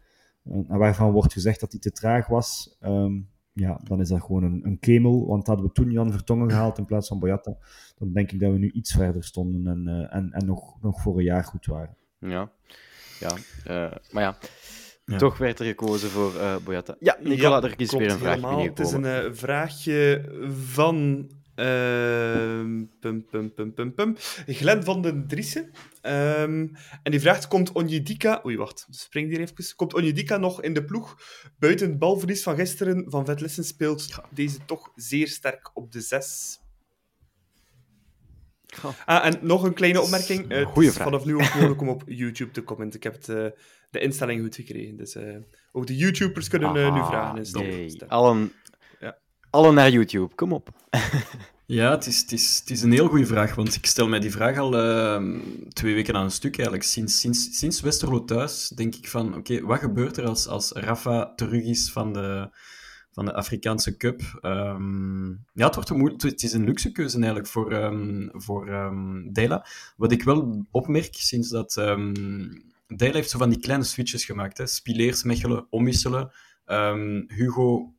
en waarvan wordt gezegd dat hij te traag was. Um, ja, dan is dat gewoon een, een kemel. Want hadden we toen Jan Vertongen gehaald in plaats van Boyata, dan denk ik dat we nu iets verder stonden en, en, en nog, nog voor een jaar goed waren. Ja, ja maar ja. Ja. Toch werd er gekozen voor uh, Boyata. Ja, Nicola, ja, er is weer een vraag. Het is een uh, vraagje van... Uh, pum, pum, pum, pum, pum. Glenn van den Driessen. Um, en die vraagt, komt Onjedika... Oei, wacht. Spring hier even. Komt Onjedika nog in de ploeg? Buiten het balverlies van gisteren van Vetlessen speelt deze toch zeer sterk op de zes. Ah, en nog een kleine opmerking. Uh, Goeie vraag. Vanaf nu ook mogelijk om op YouTube te commenten. Ik heb het, uh, de instelling goed gekregen. Dus uh, ook de YouTubers kunnen nu vragen instellen. Nee. Allen, ja. allen naar YouTube, kom op. [laughs] ja, het is, het, is, het is een heel goede vraag, want ik stel mij die vraag al ehm, twee weken aan een stuk eigenlijk. Sinds, sinds, sinds Westerlo thuis denk ik van, oké, wat gebeurt er als, als Rafa terug is van de van de Afrikaanse Cup. Um, ja, het, wordt een het is een luxe keuze eigenlijk voor, um, voor um, Dela. Wat ik wel opmerk sinds dat Dela heeft zo van die kleine switches gemaakt. Hè. Spileers, Mechelen, omwisselen. Hugo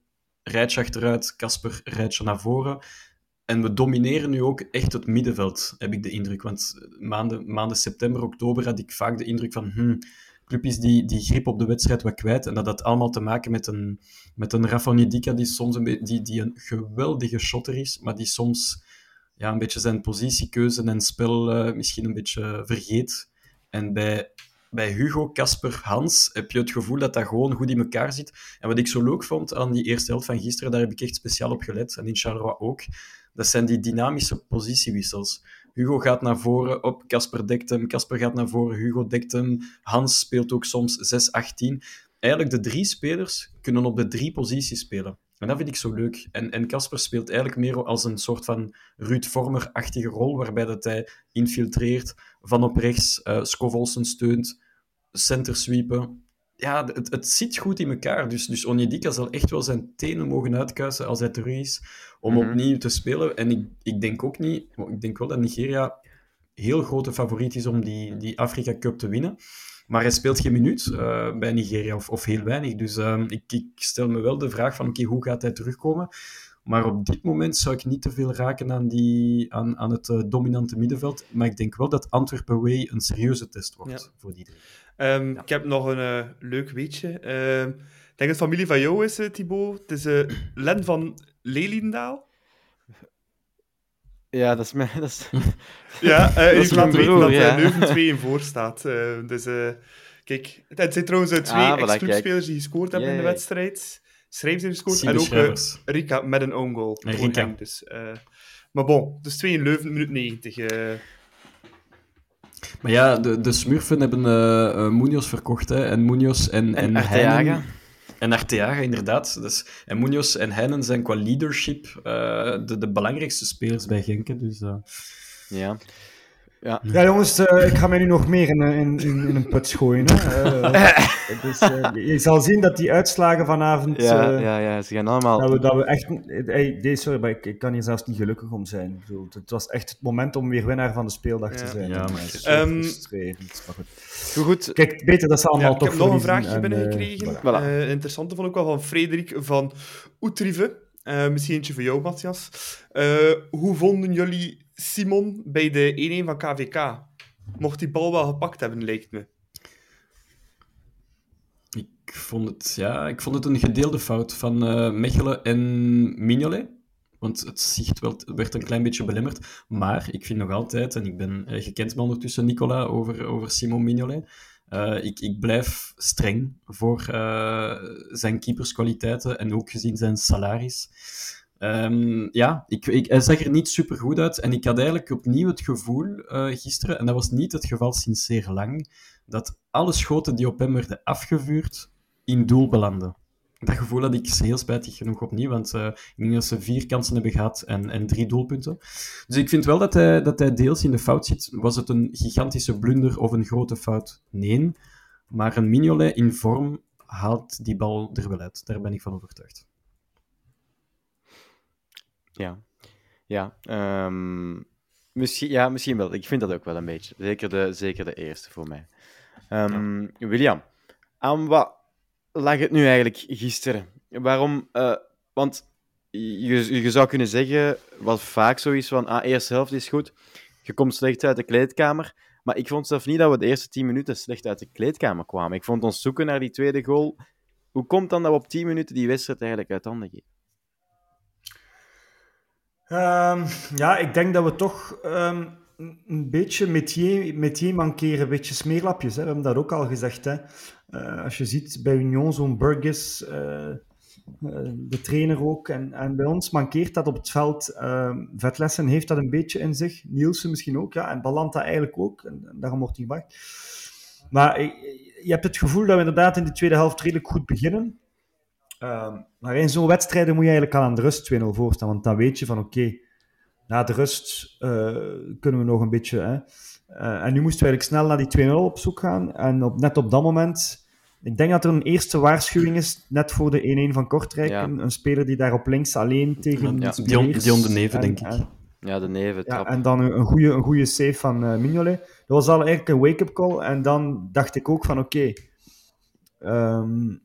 rijdt achteruit, Casper rijdt naar voren. En we domineren nu ook echt het middenveld, heb ik de indruk. Want maanden, maanden september, oktober had ik vaak de indruk van... Hmm, club is die, die grip op de wedstrijd wat kwijt. En dat had allemaal te maken met een, met een Rafa Nidica die soms een, die, die een geweldige shotter is, maar die soms ja, een beetje zijn positiekeuze en spel uh, misschien een beetje vergeet. En bij, bij Hugo, Casper, Hans heb je het gevoel dat dat gewoon goed in elkaar zit. En wat ik zo leuk vond aan die eerste helft van gisteren, daar heb ik echt speciaal op gelet, en in Charleroi ook, dat zijn die dynamische positiewissels. Hugo gaat naar voren, op Casper dekt hem, Casper gaat naar voren, Hugo dekt hem, Hans speelt ook soms 6-18. Eigenlijk de drie spelers kunnen op de drie posities spelen. En dat vind ik zo leuk. En Casper speelt eigenlijk meer als een soort van Ruud Vormer-achtige rol, waarbij dat hij infiltreert, van op rechts, uh, Scovolsen steunt, center sweepen. Ja, het, het zit goed in elkaar. Dus, dus Onyedika zal echt wel zijn tenen mogen uitkuisen als hij terug is om mhm. opnieuw te spelen. En ik, ik denk ook niet, ik denk wel dat Nigeria heel grote favoriet is om die, die Afrika Cup te winnen. Maar hij speelt geen minuut uh, bij Nigeria, of, of heel weinig. Dus uh, ik, ik, stel me wel de vraag van, oké, hoe gaat hij terugkomen? Maar op dit moment zou ik niet te veel raken aan, die, aan, aan het uh, dominante middenveld. Maar ik denk wel dat Antwerpen Way een serieuze test wordt ja. voor die drie. Um, ja. Ik heb nog een leuk weetje. Ehm, ik denk dat het familie van jou is, Thibaut. Het is Len van Leliendaal? Ja, dat is mijn... [laughs] Dat is... [laughs] ja, uh, dat is mijn broer, dat ja. Leuven 2 in voor staat. Uh, dus uh, kijk, het zijn trouwens twee ah, ex-clubspelers die gescoord hebben in de wedstrijd. Schrijvers heeft gescoord. en ook Rika met een own goal. Rika. Dus, maar bon, dus 2 in Leuven, minuut 90. Maar ja, de, de Smurfen hebben uh, Munoz verkocht. Hè, en Munoz en, en, en Heinen, en Arteaga, inderdaad. Dus, en Munoz en Heinen zijn qua leadership uh, de, de belangrijkste spelers bij Genk. Dus, uh... Ja. Ja. ja, jongens, uh, ik ga mij nu nog meer in, in, in, in een put gooien. Hè. [laughs] dus, je zal zien dat die uitslagen vanavond. Ja, ja, ja, ze gaan allemaal. Dat we, dat we echt. Hey, deze, sorry, maar ik, ik, kan hier zelfs niet gelukkig om zijn. Bedoel, het was echt het moment om weer winnaar van de speeldag te zijn. Ja, maar um, goed. goed. Kijk, beter dat ze allemaal ja, toch Ik heb nog een vraagje binnengekregen. Uh, voilà. uh, interessante vond ik wel van Frederik van Oetrive. Uh, misschien eentje voor jou, Matthias. hoe vonden jullie Simon bij de 1-1 van KVK? Mocht die bal wel gepakt hebben, lijkt me. Ik vond het, ja, ik vond het een gedeelde fout van uh, Mechelen en Mignolet. Want het zicht werd een klein beetje belemmerd. Maar ik vind nog altijd, en ik ben gekend me ondertussen, Nicola, over, over Simon Mignolet. Uh, ik, ik blijf streng voor zijn keeperskwaliteiten en ook gezien zijn salaris. Um, ja, ik, ik, hij zag er niet super goed uit. En ik had eigenlijk opnieuw het gevoel uh, gisteren, en dat was niet het geval sinds zeer lang, dat alle schoten die op hem werden afgevuurd in doel belanden. Dat gevoel had ik heel spijtig genoeg opnieuw, want uh, ik denk dat ze vier kansen hebben gehad en, en drie doelpunten. Dus ik vind wel dat hij, dat hij deels in de fout zit. Was het een gigantische blunder of een grote fout? Nee. Maar een Mignolet in vorm haalt die bal er wel uit. Daar ben ik van overtuigd. Ja, ja, ehm, misschien, ja, misschien wel. Ik vind dat ook wel een beetje. Zeker de, zeker de eerste voor mij. Ehm, William, aan wat lag het nu eigenlijk gisteren? Waarom? eh, want je, je zou kunnen zeggen, wat vaak zo is, van ah, eerste helft is goed, je komt slecht uit de kleedkamer. Maar ik vond zelf niet dat we de eerste 10 minuten slecht uit de kleedkamer kwamen. Ik vond ons zoeken naar die tweede goal. Hoe komt dan dat we op 10 minuten die wedstrijd eigenlijk uit handen geven? Ehm, ja, ik denk dat we toch ehm, een beetje metier, metier mankeren, een beetje smeerlapjes. Hè. We hebben dat ook al gezegd. Hè. Eh, als je ziet bij Union zo'n Burgess, eh, eh, de trainer ook, en, en bij ons mankeert dat op het veld. Ehm, Vetlessen heeft dat een beetje in zich, Nielsen misschien ook, ja, en Balanta eigenlijk ook, en, en daarom wordt hij gebracht. Maar je hebt het gevoel dat we inderdaad in de tweede helft redelijk goed beginnen. Ehm, maar in zo'n wedstrijden moet je eigenlijk al aan de rust 2-0 voorstaan. Want dan weet je van oké, na de rust eh, kunnen we nog een beetje. Hè. Eh, en nu moesten we eigenlijk snel naar die 2-0 op zoek gaan. En op, net op dat moment. Ik denk dat er een eerste waarschuwing is, net voor de 1-1 van Kortrijk. Ja. Een, een speler die daar op links alleen tegen. Ja, Dion. Dion de Neve, En- denk ik. en- Ja, de neven, ja, trap. en dan een, een, goede, een goede save van eh Mignolet. Dat was al eigenlijk een wake-up call. En dan dacht ik ook van, oké... ehm,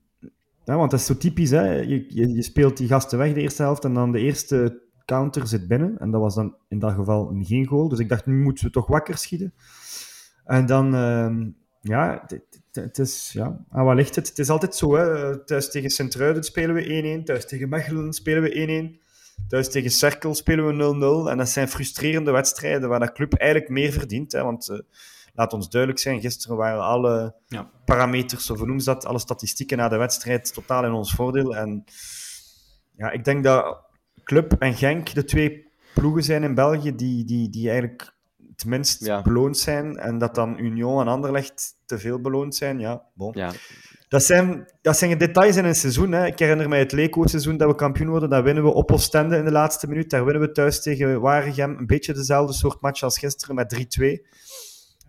ja, want dat is zo typisch, hè. Je, je, speelt die gasten weg de eerste helft en dan de eerste counter zit binnen. En dat was dan in dat geval geen goal. Dus ik dacht, nu moeten we toch wakker schieten. En dan... ehm, ja, het- is... Ja, aan wat ligt het? Het is altijd zo, hè. Thuis tegen Sint-Truiden spelen we 1-1. Thuis tegen Mechelen spelen we 1-1. Thuis tegen Cerkel spelen we 0-0. En dat zijn frustrerende wedstrijden waar de club eigenlijk meer verdient. Hè, want eh, laat ons duidelijk zijn, gisteren waren alle Ja. parameters, of hoe noemen ze dat, alle statistieken na de wedstrijd totaal in ons voordeel. En ja, ik denk dat Club en Genk de twee ploegen zijn in België die, die, die eigenlijk het minst Ja. beloond zijn. En dat dan Union en Anderlecht te veel beloond zijn. Ja, bon. Ja, Dat zijn, dat zijn details in een seizoen. Hè. Ik herinner mij het Leco-seizoen dat we kampioen worden. Dat winnen we op Oostende in de laatste minuut. Daar winnen we thuis tegen Waregem. Een beetje dezelfde soort match als gisteren met 3-2.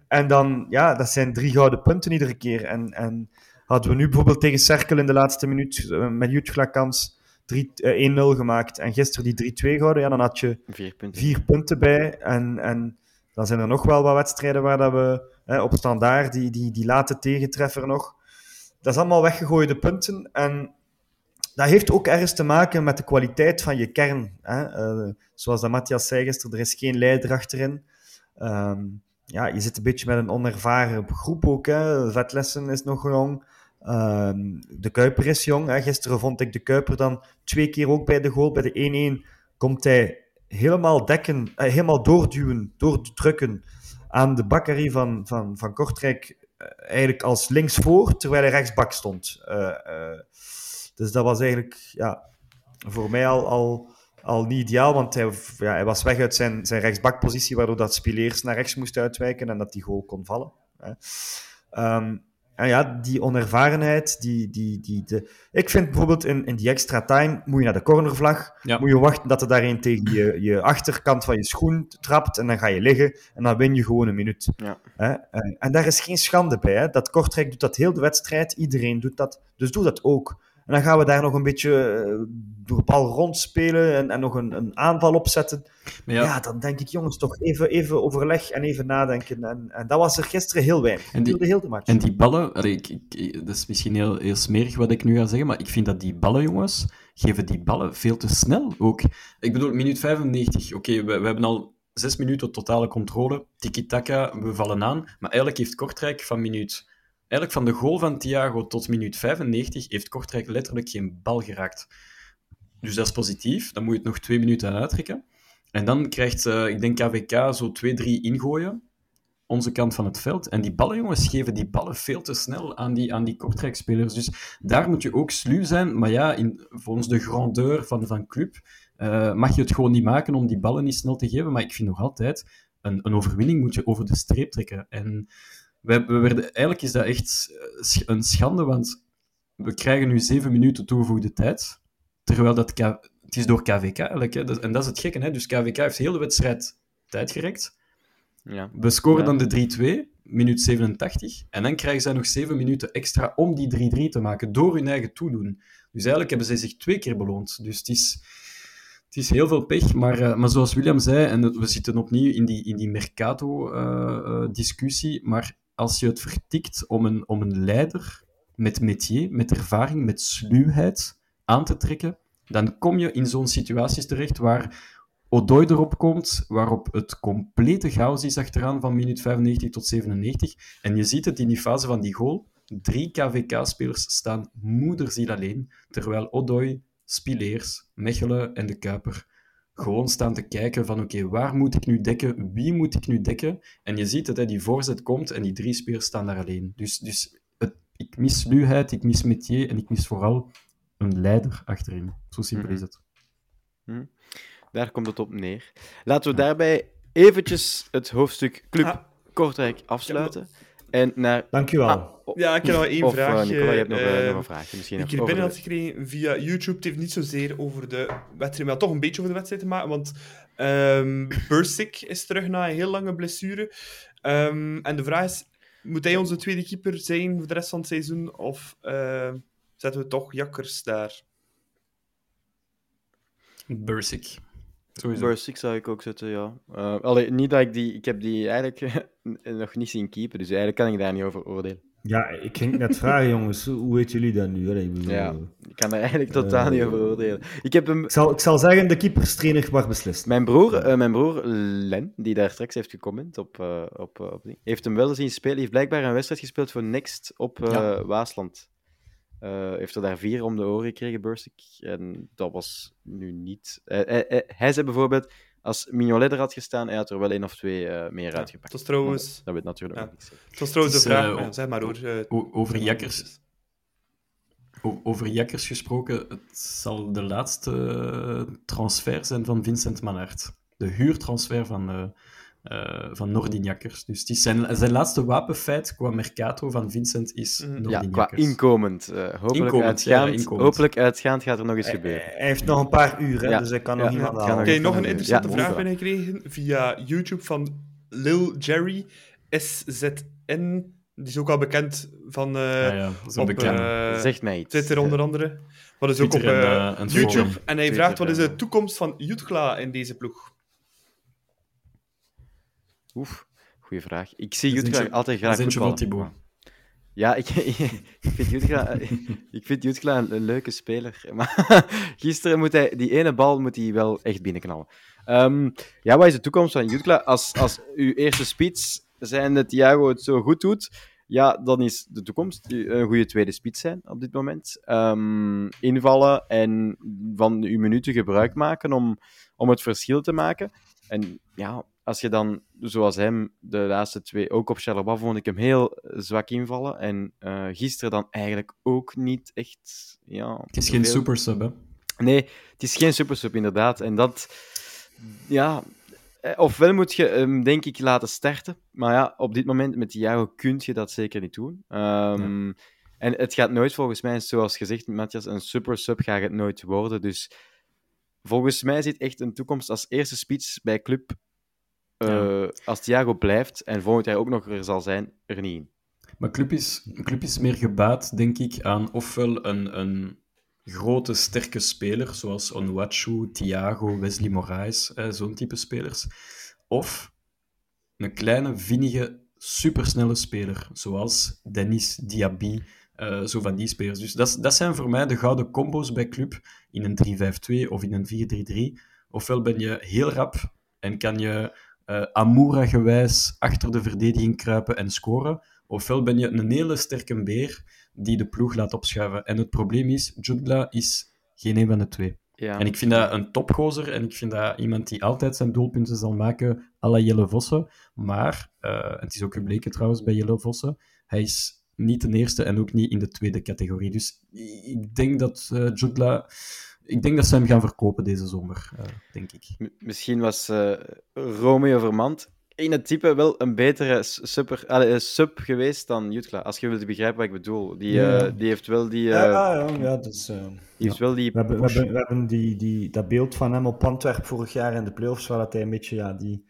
En dan, ja, dat zijn drie gouden punten iedere keer. En, en hadden we nu bijvoorbeeld tegen Cerkel in de laatste minuut eh, met Jutgla kans 3 eh, 1-0 gemaakt. En gisteren die 3-2 gehouden. Ja, dan had je vier punten. vier punten bij. En, en dan zijn er nog wel wat wedstrijden waar dat we hè, op standaard, die, die, die late tegentreffer nog. Dat is allemaal weggegooide punten. En dat heeft ook ergens te maken met de kwaliteit van je kern. Hè. Eh, zoals dat Matthias zei gisteren, er is geen leider achterin. Ehm, ja, je zit een beetje met een onervaren groep ook. Hè. Vetlessen is nog jong. Ehm, de Kuiper is jong. Hè. Gisteren vond ik de Kuiper dan twee keer ook bij de goal. Bij de 1-1 komt hij helemaal dekken, eh, helemaal doorduwen, doordrukken aan de bakkerie van, van, van Kortrijk. eh, eigenlijk als linksvoor, terwijl hij rechtsbak stond. Eh, dus dat was eigenlijk ja, voor mij al, al, al niet ideaal, want hij, ja, hij was weg uit zijn, zijn rechtsbakpositie, waardoor dat Spileers naar rechts moest uitwijken en dat die goal kon vallen. Hè. Ehm, en ja, die onervarenheid, die, die, die, de... ik vind bijvoorbeeld in, in die extra time moet je naar de cornervlag, Ja. moet je wachten dat er daar een tegen je, je achterkant van je schoen trapt en dan ga je liggen en dan win je gewoon een minuut. Ja. Hè? En, en daar is geen schande bij. Hè? Dat Kortrijk doet dat heel de wedstrijd, iedereen doet dat, dus doe dat ook. En dan gaan we daar nog een beetje eh, door de bal rondspelen en, en nog een, een aanval opzetten. Ja. ja, dan denk ik, jongens, toch even, even overleg en even nadenken. En, en dat was er gisteren heel weinig. En die- de match. En die ballen, allee, ik, ik, dat is misschien heel, heel smerig wat ik nu ga zeggen, maar ik vind dat die ballen, jongens, geven die ballen veel te snel ook. Ik bedoel, minuut 95, oké, we, we hebben al zes minuten totale controle, tiki-taka, we vallen aan, maar eigenlijk heeft Kortrijk van minuut... Eigenlijk van de goal van Thiago tot minuut 95 heeft Kortrijk letterlijk geen bal geraakt. Dus dat is positief, dan moet je het nog twee minuten uittrekken. En dan krijgt, eh, ik denk KVK zo twee, drie ingooien onze kant van het veld. En die ballen, jongens, geven die ballen veel te snel aan die, aan die Kortrijk-spelers. Dus daar moet je ook sluw zijn. Maar ja, in, volgens de grandeur van, van club eh, mag je het gewoon niet maken om die ballen niet snel te geven. Maar ik vind nog altijd, een, een overwinning moet je over de streep trekken. En we, we werden, eigenlijk is dat echt eh, een schande, want we krijgen nu zeven minuten toegevoegde tijd. Terwijl dat... Het is door KVK eigenlijk. Hè. En dat is het gekke. Hè. Dus KVK heeft heel de wedstrijd tijd gerekt. Ja. We scoren Ja. dan de 3-2, minuut 87. En dan krijgen zij nog 7 minuten extra om die 3-3 te maken, door hun eigen toedoen. Dus eigenlijk hebben zij zich twee keer beloond. Dus het is, het is heel veel pech, maar, uh, maar zoals William zei, en we zitten opnieuw in die, in die Mercato-discussie, uh, maar als je het vertikt om een, om een leider met métier, met ervaring, met sluwheid aan te trekken, dan kom je in zo'n situaties terecht waar Odoi erop komt, waarop het complete chaos is achteraan van minuut 95 tot 97. En je ziet het in die fase van die goal. Drie KVK-spelers staan moederziel alleen, terwijl Odoi, Spileers, Mechelen en de Kuiper gewoon staan te kijken van oké, waar moet ik nu dekken? Wie moet ik nu dekken? En je ziet dat hè, die voorzet komt en die drie spelers staan daar alleen. Dus, dus het, ik mis sluwheid, ik mis métier en ik mis vooral een leider achterin. Zo simpel is het. Mm daar komt het op neer. Laten we daarbij eventjes het hoofdstuk Club ah. Kortrijk afsluiten. En naar... Dankjewel. Ah, ja, ik heb nog één of, vraag. Uh, Nicola, je hebt nog, uh, nog een vraag. Misschien ik hier binnen had gekregen via YouTube. Het heeft niet zozeer over de wedstrijd, maar toch een beetje over de wedstrijd te maken. Want [laughs] um, Bursik is terug na een heel lange blessure. Um, en de vraag is, moet hij onze tweede keeper zijn voor de rest van het seizoen? Of uh, zetten we toch Jakkers daar? Bursik. Sowieso. zou ik ook zetten, ja. Uh, allee, niet dat ik die... Ik heb die eigenlijk [laughs] nog niet zien keepen, dus eigenlijk kan ik daar niet over oordelen. Ja, ik ging net vragen, jongens. Hoe weten jullie dat nu? ik, bedoel, ja, ik kan daar eigenlijk totaal uh, niet over oordelen. Ik, heb hem... ik, zal, ik zal zeggen, de keeperstrainer mag beslissen. Mijn broer, uh, mijn broer Len, die daar straks heeft gecomment op, uh, op, op, heeft hem wel zien spelen. Hij heeft blijkbaar een wedstrijd gespeeld voor Next op ja. Waasland. Uh, heeft er daar vier om de oren gekregen, Bursik. En dat was nu niet... Uh, hij, hij, zei bijvoorbeeld, als Mignolet er had gestaan, hij had er wel één of twee uh, meer ja, uitgepakt. Dat trouwens... dat weet natuurlijk ja. niks. Het was trouwens de vraag, ja, zeg maar hoor. over Jakkers... Over Jakkers gesproken, het zal de laatste transfer zijn van Vincent Manhart. De huurtransfer van uh, van Nordinjakkers. Dus is zijn, zijn laatste wapenfeit qua Mercato van Vincent is mm. Ja, qua inkomend. Uh, hopelijk, inkomend, uitgaand, ja, inkomend. hopelijk uitgaand gaat er nog eens gebeuren. Hij, hij heeft nog een paar uur, hè, ja. dus hij kan nog iemand halen. Oké, okay, nog een interessante vraag binnengekregen via YouTube van Lil Jerry SZN. Die is ook al bekend van uh, ja, ja, op, bekend. Uh, Zegt mij iets. Twitter onder andere. Wat is ook op uh, YouTube. Forum. En hij vraagt wat is de toekomst van Jutkla in deze ploeg? Oef, goede vraag. Ik zie Jutgla altijd graag voetballen. Ja, ik, [laughs] ik vind Jutgla, [laughs] ik vind Jutgla een, een, leuke speler. Maar [laughs] gisteren moet hij, die ene bal moet hij wel echt binnenknallen. Um, ja, wat is de toekomst van Jutgla? Als, als uw eerste spits zijn dat Thiago het zo goed doet, ja, dan is de toekomst een goede tweede spits zijn op dit moment. Um, invallen en van uw minuten gebruik maken om, om het verschil te maken. En ja, als je dan, zoals hem, de laatste twee, ook op Charleroi vond ik hem heel zwak invallen. En uh, gisteren dan eigenlijk ook niet echt. Ja, het is geen veel... super sub, hè? Nee, het is geen super sub, inderdaad. En dat, ja, eh, ofwel moet je hem, denk ik, laten starten. Maar ja, op dit moment met Thiago kun je dat zeker niet doen. Um, ja. En het gaat nooit, volgens mij, zoals gezegd, Matthias, een super sub gaat het nooit worden. Dus volgens mij zit echt een toekomst als eerste spits bij club ja. uh, als Thiago blijft en volgend jaar ook nog er zal zijn, er niet in. Maar club is, club is meer gebaat, denk ik, aan ofwel een, een grote, sterke speler, zoals Onwachu, Thiago, Wesley Moraes, eh, zo'n type spelers. Of een kleine, vinnige, supersnelle speler, zoals Dennis Diaby, uh, zo van die spelers. Dus dat, dat zijn voor mij de gouden combo's bij club in een 3-5-2 of in een 4-3-3. Ofwel ben je heel rap en kan je uh, Amura-gewijs achter de verdediging kruipen en scoren. Ofwel ben je een hele sterke beer die de ploeg laat opschuiven. En het probleem is, Jutgla is geen een van de twee. Ja. En ik vind dat een topgozer en ik vind dat iemand die altijd zijn doelpunten zal maken à la Jelle Vossen. Maar, uh, het is ook gebleken trouwens bij Jelle Vossen, hij is niet de eerste en ook niet in de tweede categorie. Dus ik denk dat uh, ik denk dat ze hem gaan verkopen deze zomer, uh, denk ik. misschien was uh, Romeo Vermand in het type wel een betere super, uh, sub geweest dan Jutkla. Als je wilt begrijpen wat ik bedoel. Die, ja. die heeft wel die... ja, ja, ja, dus, die heeft wel die... We hebben, we hebben, we hebben die, die, dat beeld van hem op Antwerp vorig jaar in de playoffs, waar dat hij een beetje ja, die,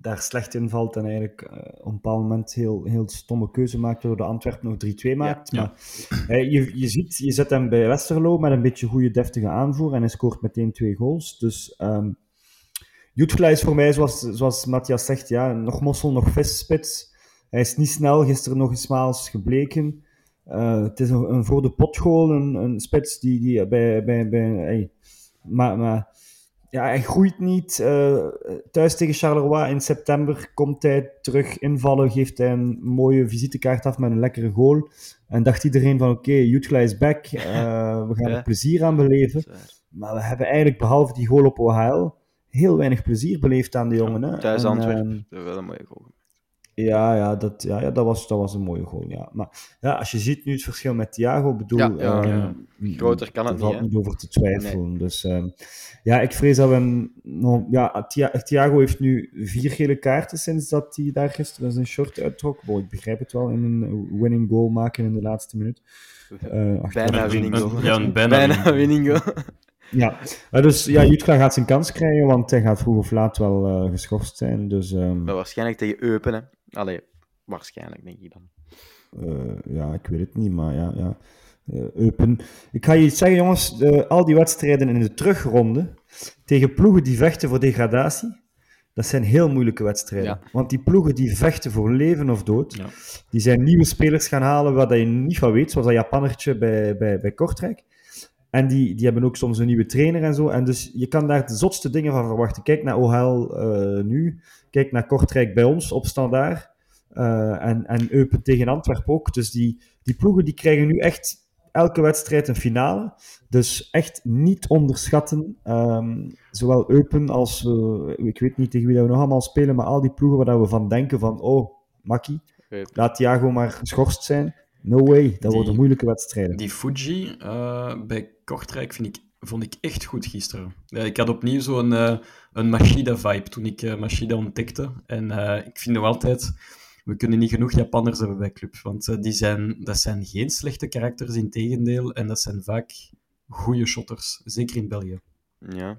daar slecht invalt en eigenlijk eh, op een bepaald moment heel, heel stomme keuze maakt, waardoor de Antwerpen nog 3-2 maakt. ja. Maar eh, je, je ziet, je zet hem bij Westerlo met een beetje goede, deftige aanvoer en hij scoort meteen twee goals. Dus Jutgla is voor mij, zoals, zoals Matthias zegt, ja, nog mossel, nog visspits. Hij is niet snel, gisteren nog eens gebleken. Eh, het is een, een voor de pot goal, een, een spits die, die bij... bij, bij hey, maar, maar ja, hij groeit niet. Eh, thuis tegen Charleroi in september komt hij terug invallen, geeft hij een mooie visitekaart af met een lekkere goal. En dacht iedereen van, oké, Jutgla is back, eh, [laughs] we gaan er plezier aan beleven. Maar we hebben eigenlijk, behalve die goal op OHL, heel weinig plezier beleefd aan de jongen. Thuis En, Antwerpen. ehm, Dat is wel een mooie goal. Ja, ja, dat, ja, ja dat, was, dat was een mooie goal. Ja. Maar ja, als je ziet nu het verschil met Thiago, bedoel, Ja, ja, ehm, Groter kan het er valt niet, niet over te twijfelen. Dus ehm, ja, ik vrees dat we hem nog- ja, Thia- Thiago heeft nu vier gele kaarten sinds dat hij daar gisteren zijn short uittrok. Bon, ik begrijp het wel, in een winning goal maken in de laatste minuut. Eh, Bijna winning goal. Ja, een bijna, Bijna winning goal. Ja, maar dus ja, Jutka gaat zijn kans krijgen, want hij gaat vroeg of laat wel eh, geschorst zijn. Dus ehm, Maar waarschijnlijk tegen Eupen, hè. Allee, waarschijnlijk, denk ik dan. Eh, ja, ik weet het niet, maar ja. ja. Eh, Eupen. Ik ga je iets zeggen, jongens. eh, al die wedstrijden in de terugronde tegen ploegen die vechten voor degradatie, dat zijn heel moeilijke wedstrijden. Ja. Want die ploegen die vechten voor leven of dood, Ja. die zijn nieuwe spelers gaan halen waar dat je niet van weet, zoals dat Japannertje bij, bij, bij Kortrijk. En die, die hebben ook soms een nieuwe trainer en zo. En dus je kan daar de zotste dingen van verwachten. Kijk naar OHL eh, nu. Kijk naar Kortrijk bij ons op standaard. Eh, en, en Eupen tegen Antwerpen ook. Dus die, die ploegen die krijgen nu echt elke wedstrijd een finale. Dus echt niet onderschatten. ehm, zowel Eupen als... eh, ik weet niet tegen wie dat we nog allemaal spelen, maar al die ploegen waar dat we van denken van... Oh, Makkie, laat Thiago maar geschorst zijn. No way, dat Die- worden moeilijke wedstrijden. Die Fuji eh, bij Kortrijk vind ik, vond ik echt goed gisteren. Ik had opnieuw zo'n eh een Machida-vibe toen ik eh, Machida ontdekte. En eh, ik vind nog altijd, we kunnen niet genoeg Japanners hebben bij club. Want die zijn, dat zijn geen slechte karakters, in tegendeel. En dat zijn vaak goede shotters, zeker in België. Ja.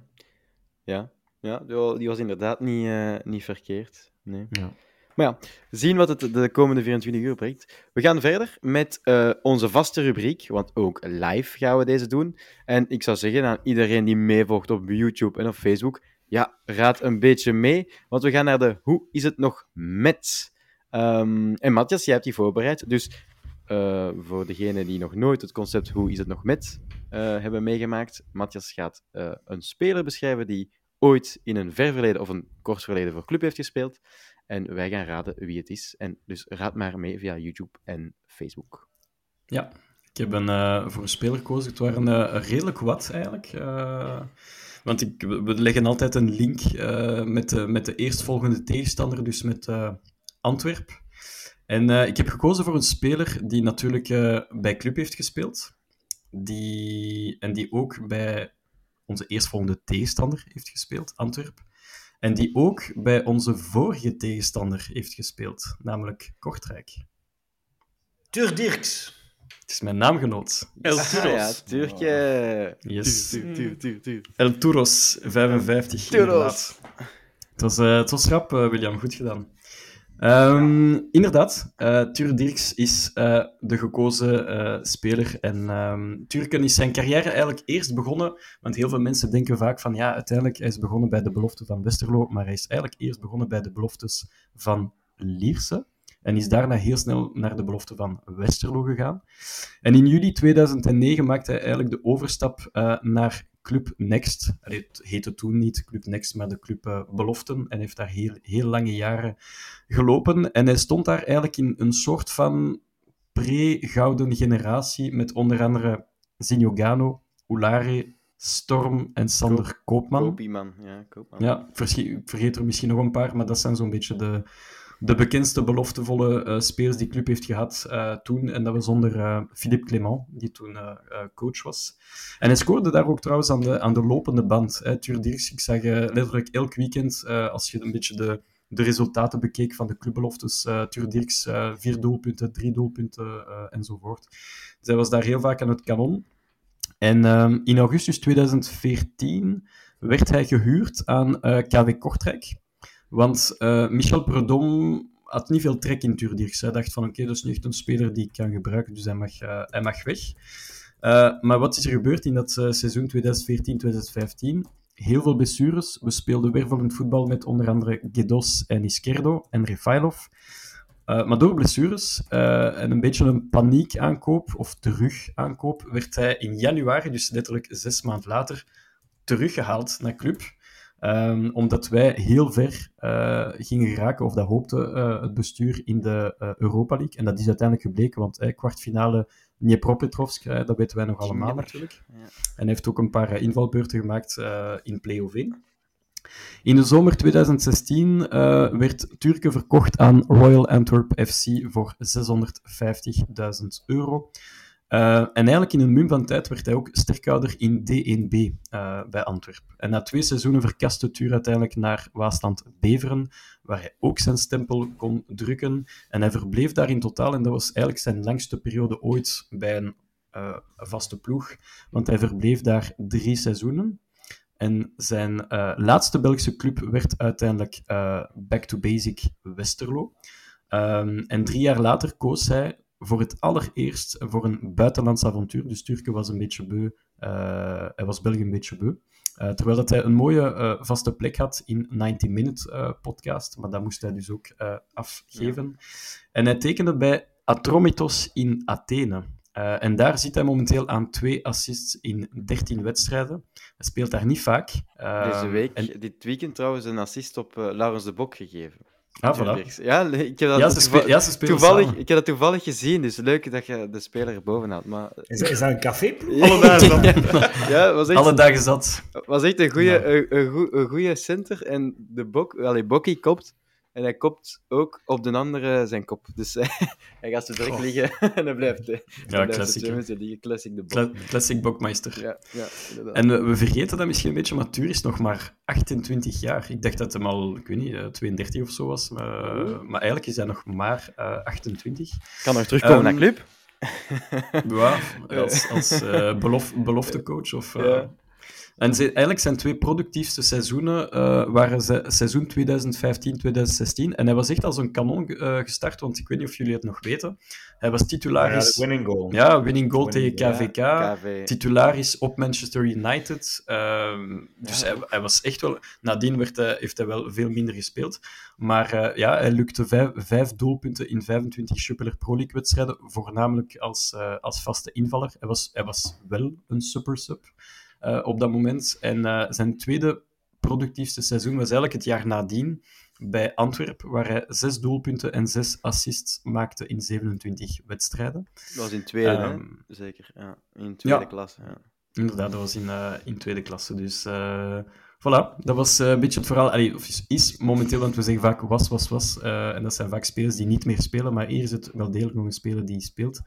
Ja. Ja, die wa- die was inderdaad niet, niet verkeerd. Nee. Ja. Maar ja, zien wat het de komende 24 uur brengt. We gaan verder met eh, onze vaste rubriek, want ook live gaan we deze doen. En ik zou zeggen aan iedereen die meevolgt op YouTube en op Facebook, ja, raad een beetje mee, want we gaan naar de Hoe is het nog met? Ehm, en Matthias, jij hebt die voorbereid, dus eh, voor degenen die nog nooit het concept Hoe is het nog met eh, hebben meegemaakt, Matthias gaat een speler beschrijven die ooit in een ver verleden of een kort verleden voor club heeft gespeeld. En wij gaan raden wie het is. En dus raad maar mee via YouTube en Facebook. Ja, ik heb een, eh, voor een speler gekozen. Het waren eh, redelijk wat eigenlijk. Eh, want ik, we leggen altijd een link met, de, met de eerstvolgende tegenstander, dus met Antwerp. En ik heb gekozen voor een speler die natuurlijk bij club heeft gespeeld. Die, en die ook bij onze eerstvolgende tegenstander heeft gespeeld, Antwerp. En die ook bij onze vorige tegenstander heeft gespeeld, namelijk Kortrijk. Tur Dirks. Het is mijn naamgenoot. El Turos. Ah, ja, Turkje. Yes. Tuur, tuur, tuur, tuur. El Turos, 55. Turos. Het was, eh, het was rap, eh, William. Goed gedaan. Ehm, inderdaad, eh Tuur Dirks is eh, de gekozen eh, speler. En ehm Turken is zijn carrière eigenlijk eerst begonnen, want heel veel mensen denken vaak van ja, uiteindelijk hij is begonnen bij de belofte van Westerlo, maar hij is eigenlijk eerst begonnen bij de beloftes van Lierse. En is daarna heel snel naar de belofte van Westerlo gegaan. En in juli 2009 maakte hij eigenlijk de overstap naar Club Next. Het heette toen niet Club Next, maar de Club eh, Beloften. En heeft daar heel, heel lange jaren gelopen. En hij stond daar eigenlijk in een soort van pre-gouden generatie met onder andere Zinogano, Ulare, Storm en Sander Koopman. Kopieman. Ja, Koopman. Ja, vergeet er misschien nog een paar, maar dat zijn zo'n beetje de, de bekendste beloftevolle eh, spelers die club heeft gehad eh, toen. En dat was onder eh, Philippe Clément, die toen coach was. En hij scoorde daar ook trouwens aan de, aan de lopende band. Hè. Dirks, ik zag letterlijk elk weekend, als je een beetje de, de resultaten bekeek van de clubbeloftes, uh, Tuur Dirks, vier doelpunten, drie doelpunten enzovoort. Hij was daar heel vaak aan het kanon. En ehm, in augustus 2014 werd hij gehuurd aan KW Kortrijk. Want uh, Michel Predom had niet veel trek in Turdirks. Hij dacht van oké, dat is nu echt een speler die ik kan gebruiken, dus hij mag, uh, hij mag weg. Uh, maar wat is er gebeurd in dat seizoen 2014-2015? Heel veel blessures. We speelden wervelend voetbal met onder andere Gedos en Iskerdo en Refailov. Maar door blessures en een beetje een paniekaankoop of terugaankoop werd hij in januari, dus letterlijk zes maanden later, teruggehaald naar club. Um, omdat wij heel ver uh, gingen geraken, of dat hoopte het bestuur in de Europa League. En dat is uiteindelijk gebleken, want kwartfinale Dnipropetrovsk, dat weten wij nog allemaal natuurlijk. Ja. En hij heeft ook een paar invalbeurten gemaakt in play-off 1. In de zomer 2016 uh, werd Turken verkocht aan Royal Antwerp FC voor 650.000 euro. Uh, en eigenlijk in een mum van tijd werd hij ook sterkhouder in D1B uh, bij Antwerp. En na twee seizoenen verkaste Tuur uiteindelijk naar Waasland Beveren, waar hij ook zijn stempel kon drukken. En hij verbleef daar in totaal, en dat was eigenlijk zijn langste periode ooit bij een uh, vaste ploeg, want hij verbleef daar drie seizoenen. En zijn laatste Belgische club werd uiteindelijk Back to Basic Westerlo. Um, en drie jaar later koos hij voor het allereerst voor een buitenlands avontuur. Dus Turken was een beetje beu. Uh, hij was België een beetje beu. terwijl dat hij een mooie vaste plek had in 90 Minute podcast. Maar dat moest hij dus ook afgeven. Ja. En hij tekende bij Atromitos in Athene. En daar zit hij momenteel aan twee assists in 13 wedstrijden. Hij speelt daar niet vaak. Deze week, en... dit weekend trouwens, een assist op Laurens de Bok gegeven. Ah, voilà. Ja, ik heb dat, ja, ze spelen, ja, ze toevallig, samen. ik heb dat toevallig gezien, dus leuk dat je de speler boven had. Maar... Is, is dat een café? Alle dagen [laughs] ja, was echt, Alle dagen zat. was echt een goede, een, een, een goede center. En de Bok, allee, Bokkie kopt en hij kopt ook op de andere zijn kop. Dus hij, [laughs] hij gaat zo direct oh. liggen [laughs] en hij blijft, hij ja, classic. Classic de classic bokmeister. Ja, ja, en we, we, vergeten dat misschien een beetje, maar Tuur is nog maar 28 jaar. Ik dacht dat hij al, ik weet niet, 32 of zo was. Maar, maar eigenlijk is hij nog maar uh, 28. Kan nog terugkomen um, naar club. [laughs] ja, als, als uh, belof, beloftecoach of... Ja. En ze, eigenlijk zijn twee productiefste seizoenen uh, waren ze, seizoen 2015-2016. En hij was echt als een kanon uh, gestart, want ik weet niet of jullie het nog weten. Hij was titularis... Ja, winning goal. Ja, winning goal winning, tegen KVK. Ja, KV. Titularis op Manchester United. Uh, dus ja. hij, hij, was echt wel... Nadien werd hij, heeft hij wel veel minder gespeeld. Maar uh, ja, hij lukte vijf, vijf, doelpunten in 25 Jupiler Pro League wedstrijden. Voornamelijk als, als vaste invaller. Hij was, hij was wel een super sub. Uh, op dat moment. En uh, zijn tweede productiefste seizoen was eigenlijk het jaar nadien bij Antwerpen, waar hij zes doelpunten en zes assists maakte in 27 wedstrijden. Dat was in tweede, um, zeker. Ja, in tweede ja, klasse. Ja. Inderdaad, dat was in, uh, in tweede klasse. Dus Voilà, dat was uh, een beetje het verhaal. Allee, of is momenteel, want we zeggen vaak was, was, was. Uh, en dat zijn vaak spelers die niet meer spelen, maar hier is het wel degelijk nog een speler die speelt.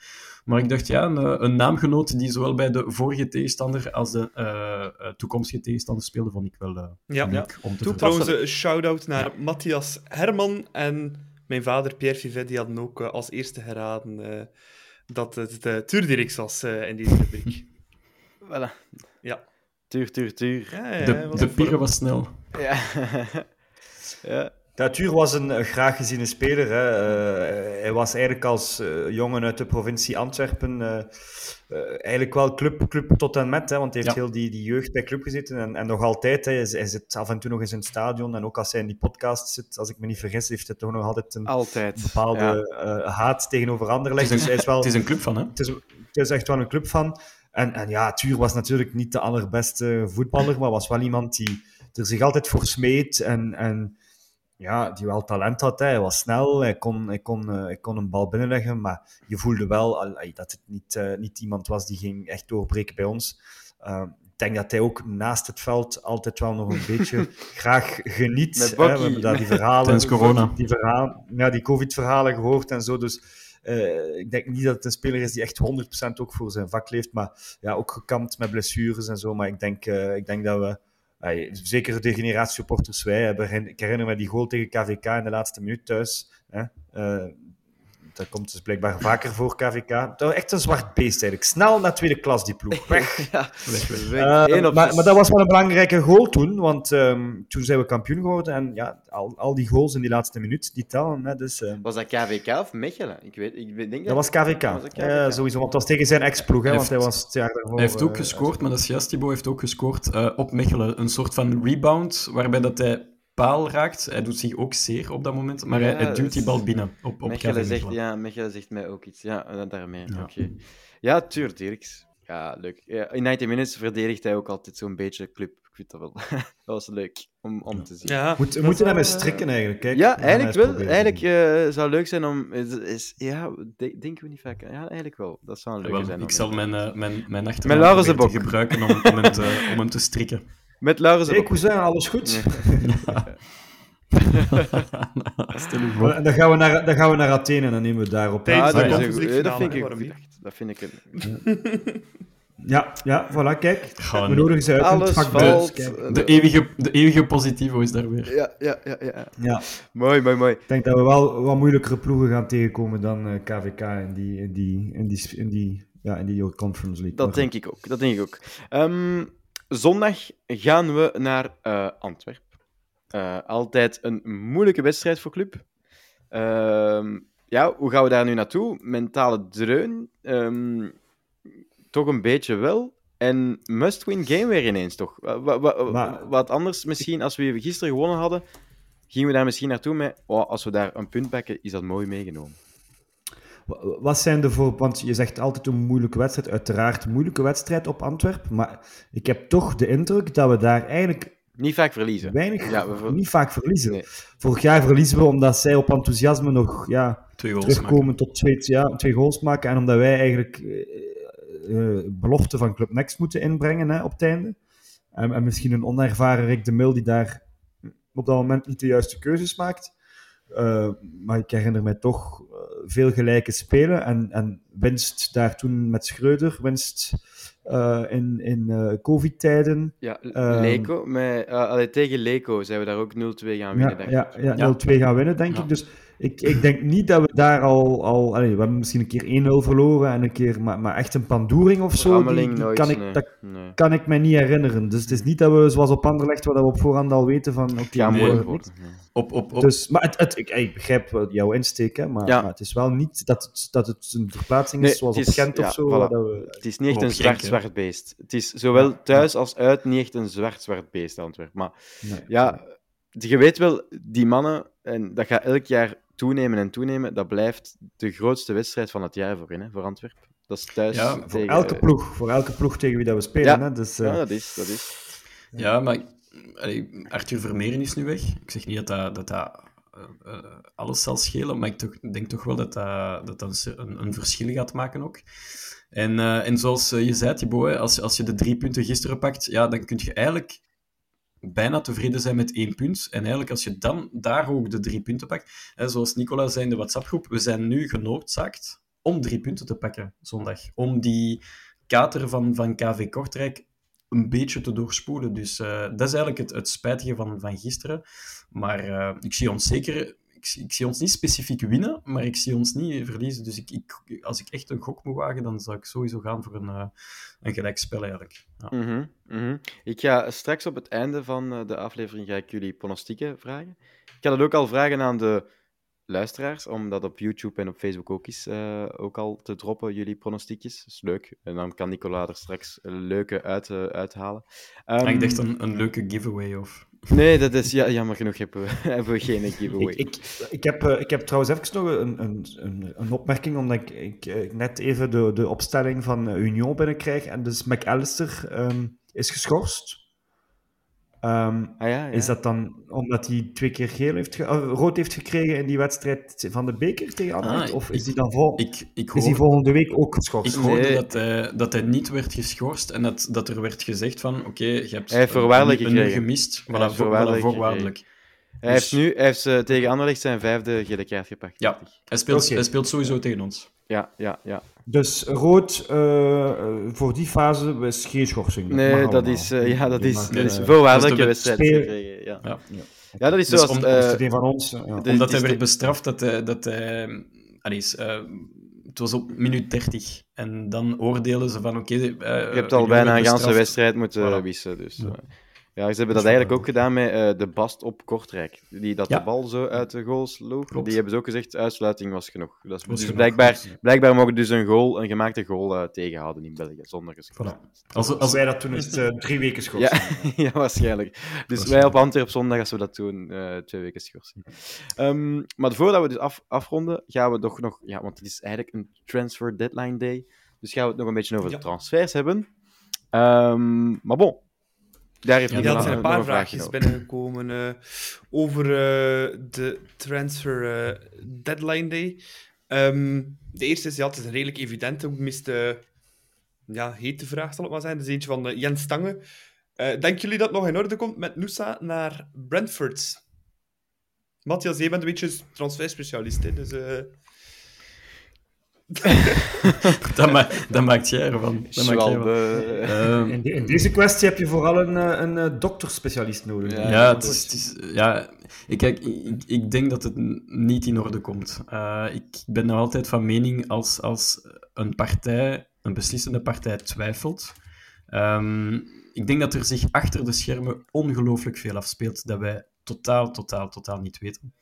Maar ik dacht, ja, een, eh, een naamgenoot die zowel bij de vorige tegenstander als de uh, toekomstige tegenstander speelde, vond ik wel uh, ja, ja. om te Toen trouwens een shout-out naar ja. Matthias Herman en mijn vader Pierre Fivet, die hadden ook als eerste geraden dat het de Tourdirix was in deze rubriek. [laughs] voilà. Ja. Tuur, tuur, tuur. Ja, ja, de de was snel. Ja. [laughs] ja. Ja, Tuur was een graag geziene speler. Hè. Uh, hij was eigenlijk als uh, jongen uit de provincie Antwerpen eigenlijk wel club, club tot en met. Hè, want hij heeft ja. heel die, die jeugd bij club gezeten. En, en nog altijd, hè, hij, hij zit af en toe nog eens in het stadion. En ook als hij in die podcast zit, als ik me niet vergis, heeft hij toch nog altijd een altijd. bepaalde ja. haat tegenover Anderlecht. Het is, een, dus hij is wel, het is een club van, hè? Het is, het is echt wel een club van. En, en ja, Tuur was natuurlijk niet de allerbeste voetballer, maar was wel iemand die er zich altijd voor smeet en, en ja, die wel talent had. Hij was snel, hij kon, hij, kon, uh, hij kon een bal binnenleggen, maar je voelde wel dat het niet, uh, niet iemand was die ging echt doorbreken bij ons. ik denk dat hij ook naast het veld altijd wel nog een [laughs] beetje graag geniet. Met hè. We hebben daar die verhalen, corona. Die, verhalen, ja, die covid-verhalen gehoord en zo, dus... Uh, ik denk niet dat het een speler is die echt 100% ook voor zijn vak leeft, maar ja, ook gekampt met blessures en zo. Maar ik denk, uh, ik denk dat we, zeker de generatie supporters wij, hebben, ik herinner me die goal tegen KVK in de laatste minuut thuis. Hè? Dat komt dus blijkbaar vaker voor KVK. Dat was echt een zwart beest eigenlijk. Snel naar tweede klas, die ploeg. Weg. [laughs] ja, Weg, weg. Eh, maar, maar dat was wel een belangrijke goal toen, want ehm, toen zijn we kampioen geworden. En ja, al, al die goals in die laatste minuut, die tellen. Hè, dus, eh, Was dat KVK of Mechelen? Ik, weet, ik denk dat was KVK. Dat was KVK. Ja, sowieso, want dat was tegen zijn ex-ploeg. Want hij heeft- was het jaar daarvoor... Hij heeft ook eh, gescoord, maar dat is juist, Thibaut heeft ook gescoord eh, op Mechelen. Een soort van rebound, waarbij dat hij paal raakt. Hij doet zich ook zeer op dat moment, maar Ja, hij, duwt die bal [laughs] binnen op, op Mechelen zegt, ja, Mechelen zegt mij ook iets. Ja, eh, daarmee. Ja. Oké. Ja, tuur Dirks. Ja, leuk. Ja, in 90 Minutes verdedigt hij ook altijd zo'n beetje club. Ik vind dat wel. [laughs] dat was leuk om, om te zien. Ja, Moet, we Dat moeten wel, eens strikken eigenlijk. Kijk, Ja, eigenlijk wel. proberen. Eigenlijk eh, zou het leuk zijn om. Is, is- ja, de- denken we niet vaak. Ja, eigenlijk wel. Dat zou een Ja, leuke wel, zijn. ik om- zal mijn, eh, mijn, mijn achternaam gebruiken om, om, hem te, om hem te strikken. [laughs] Met Laurens Hey, cousin, alles goed? [laughs] Stel u voor. En dan gaan, we naar, dan gaan we naar Athene en dan nemen we daarop. Ah, de dat, is een Conference goed- League eh, dat vind ik goed. Dat vind ik een... Ja, ja, voilà, kijk. Gaan- We nodigen ze uit het vak valt. dus, kijk. De eeuwige, de eeuwige positivo is daar weer. Ja, ja, ja, ja. Ja, Mooi, mooi, mooi. ik denk dat we wel wat moeilijkere ploegen gaan tegenkomen dan eh, KVK in die, in die, in die, in die, ja, in die Conference League. Dat Maar denk ik ook. Dat denk ik ook. Ehm, zondag gaan we naar eh Antwerpen. Eh, altijd een moeilijke wedstrijd voor club. Ehm, ja, hoe gaan we daar nu naartoe? Mentale dreun? Ehm, toch een beetje wel. En must-win game weer ineens, toch? Wa- wa- wa- Maar- Wat anders misschien, als we gisteren gewonnen hadden, gingen we daar misschien naartoe met, oh, als we daar een punt pakken, is dat mooi meegenomen. Wa- Wat zijn de voor... Want je zegt altijd een moeilijke wedstrijd. Uiteraard een moeilijke wedstrijd op Antwerpen. Maar ik heb toch de indruk dat we daar eigenlijk Niet vaak verliezen. weinig... Ja, we ver- Niet vaak verliezen. Nee. Vorig jaar verliezen we omdat zij op enthousiasme nog ja, Twee goals terugkomen maken. tot twee, ja, twee goals maken. En omdat wij eigenlijk eh, eh, belofte van Club Next moeten inbrengen hè, op het einde. En, en misschien een onervaren Rick de Mil die daar op dat moment niet de juiste keuzes maakt. Eh, maar ik herinner mij toch eh, veel gelijke spelen. En, en winst daar toen met Schreuder, winst eh, in, in eh, COVID-tijden. Ja, Ehm, Leco, met, allee, tegen Leco zijn we daar ook 0-2 gaan winnen. Ja, denk ik. ja, Ja. 0-2 gaan winnen, denk Ja. ik. Dus ik, ik denk niet dat we daar al... al allee, we hebben misschien een keer 1-0 verloren en een keer... Maar, maar echt een pandoering of zo, die, Rammeling die nooit, kan, ik, nee. dat Nee. kan ik me niet herinneren. Dus het is niet dat we, zoals op Anderlecht, waar we op voorhand al weten van... oké, nee, worden. niks. Ja. Op, op, op, Dus, maar het, het, ik, ik begrijp jouw insteek, hè, maar, Ja. maar het is wel niet dat het, dat het een verplaatsing Nee, is zoals het op is- Gent ja, of zo. voilà. dat we, Het is niet echt Op een zwart-zwart beest. Het is zowel thuis als uit niet echt een zwart-zwart beest, Antwerpen. Maar nee. ja, je weet wel, die mannen, en dat gaat elk jaar toenemen en toenemen, dat blijft de grootste wedstrijd van het jaar voor hen, hè, voor Antwerpen. Dat is thuis Ja, tegen... voor elke ploeg, voor elke ploeg tegen wie dat we spelen. Ja. Hè, dus, eh, Ja, dat is, dat is. Ja, maar allee, Arthur Vermeeren is nu weg. Ik zeg niet dat dat, dat, dat eh, eh, alles zal schelen, maar ik toch, denk toch wel dat dat, dat, dat een, een verschil gaat maken ook. En, eh, en zoals eh, je zei, Thibaut, hè, als, als je de drie punten gisteren pakt, ja, dan kun je eigenlijk bijna tevreden zijn met één punt. En eigenlijk als je dan daar ook de drie punten pakt, hè, zoals Nicola zei in de WhatsApp-groep, we zijn nu genoodzaakt om drie punten te pakken zondag. Om die kater van, van KV Kortrijk een beetje te doorspoelen. Dus eh, dat is eigenlijk het, het spijtige van, van gisteren. Maar eh, ik zie ons zeker... Ik, zie- ik zie ons niet specifiek winnen, maar ik zie ons niet verliezen. Dus ik, ik, als ik echt een gok moet wagen, dan zou ik sowieso gaan voor een, eh een gelijkspel eigenlijk. Ja. Mhm, mhm. Ik ga straks op het einde van eh, de aflevering ga ik jullie pronostieken vragen. Ik ga dat ook al vragen aan de luisteraars, om dat op YouTube en op Facebook ook eens eh, ook al te droppen, jullie pronostiekjes. Dat is leuk. En dan kan Nicola er straks een leuke uit, eh, uithalen. Ik dacht een, een leuke giveaway of... Nee, dat is ja, jammer genoeg [laughs] hebben we, geen giveaway. Ik, ik, ik, heb, eh, ik heb trouwens even nog een, een, een, een opmerking, omdat ik, ik eh, net even de, de opstelling van eh, Union binnenkrijg. En dus McAllister ehm, is geschorst. Ehm, ah, ja, ja. Is dat dan omdat hij twee keer geel heeft ge- eh, rood heeft gekregen in die wedstrijd van de beker tegen Anderlecht? Ah, of is ik- hij dan vol, Ik, ik, is hij hoor, volgende week ook ik geschorst? hoorde Nee. dat, hij, dat hij niet werd geschorst en dat, dat er werd gezegd van oké, je hebt Hij heeft een- een, gekregen. gemist. Voilà, Hij heeft voor, voorwaardelijk voilà, voorwaardelijk. Hij Dus- heeft nu hij heeft, eh, tegen Anderlecht zijn vijfde gele kaart gepakt. Ja. Hij speelt, hij speelt sowieso tegen ons. ja, ja, ja. Dus rood eh, eh, voor die fase is geen schorsing. Nee, dat allemaal. is, eh, ja, dat Je is, mag, dat is eh, voorwaardelijke dat wedstrijd speel-. Ja. Ja. ja, dat is Dus zoals... om- eh, van ons... eh, ja. Omdat hij werd bestraft dat dat hij allee, is, eh, het was op minuut 30. En dan oordelen ze van, oké... eh, Je hebt al bijna een ganse wedstrijd moeten Voilà. wissen. Dus, Ja. Ja, ze hebben dat eigenlijk ook gedaan met eh, de Bast op Kortrijk. Die dat Ja. de bal zo uit de goal sloeg. Klopt. Die hebben ze ook gezegd, uitsluiting was genoeg. Dat is, Was dus genoeg, blijkbaar, dus- blijkbaar mogen dus een, goal, een gemaakte goal eh, tegenhouden in België, zonder. Voilà. Als, Als als, wij dat toen is eh, drie weken schorsing. Ja, [laughs] ja, waarschijnlijk. Dus wij op Antwerp zondag, als we dat doen, twee weken schorsing. Ehm, maar voordat we dus af, afronden, gaan we toch nog... Ja, want het is eigenlijk een transfer deadline day. Dus gaan we het nog een beetje over de transfers hebben. Ehm, maar bon, daar heeft Ja, er zijn een paar vraagje vraagjes binnengekomen eh, over eh, de transfer eh, deadline day. Ehm, de eerste is, ja, het is redelijk evident, ook meest ja, hete vraag zal het maar zijn. Dat is eentje van Jens Stange. Denken jullie dat het nog in orde komt met Noosa naar Brentford? Matthias, jij bent een beetje transferspecialist, hè, dus... [laughs] dat, ma dat maakt jij ervan. Dat maakt jij ervan. Schwalbe. Ehm, In, de- in deze kwestie heb je vooral een, eh, een, eh, dokterspecialist nodig. Ja, Ja, het is, het is- ja ik, kijk, ik, ik denk dat het niet in orde komt. Eh, ik ben nog altijd van mening als, als een partij, een beslissende partij, twijfelt. Ehm, ik denk dat er zich achter de schermen ongelooflijk veel afspeelt dat wij totaal, totaal, totaal niet weten.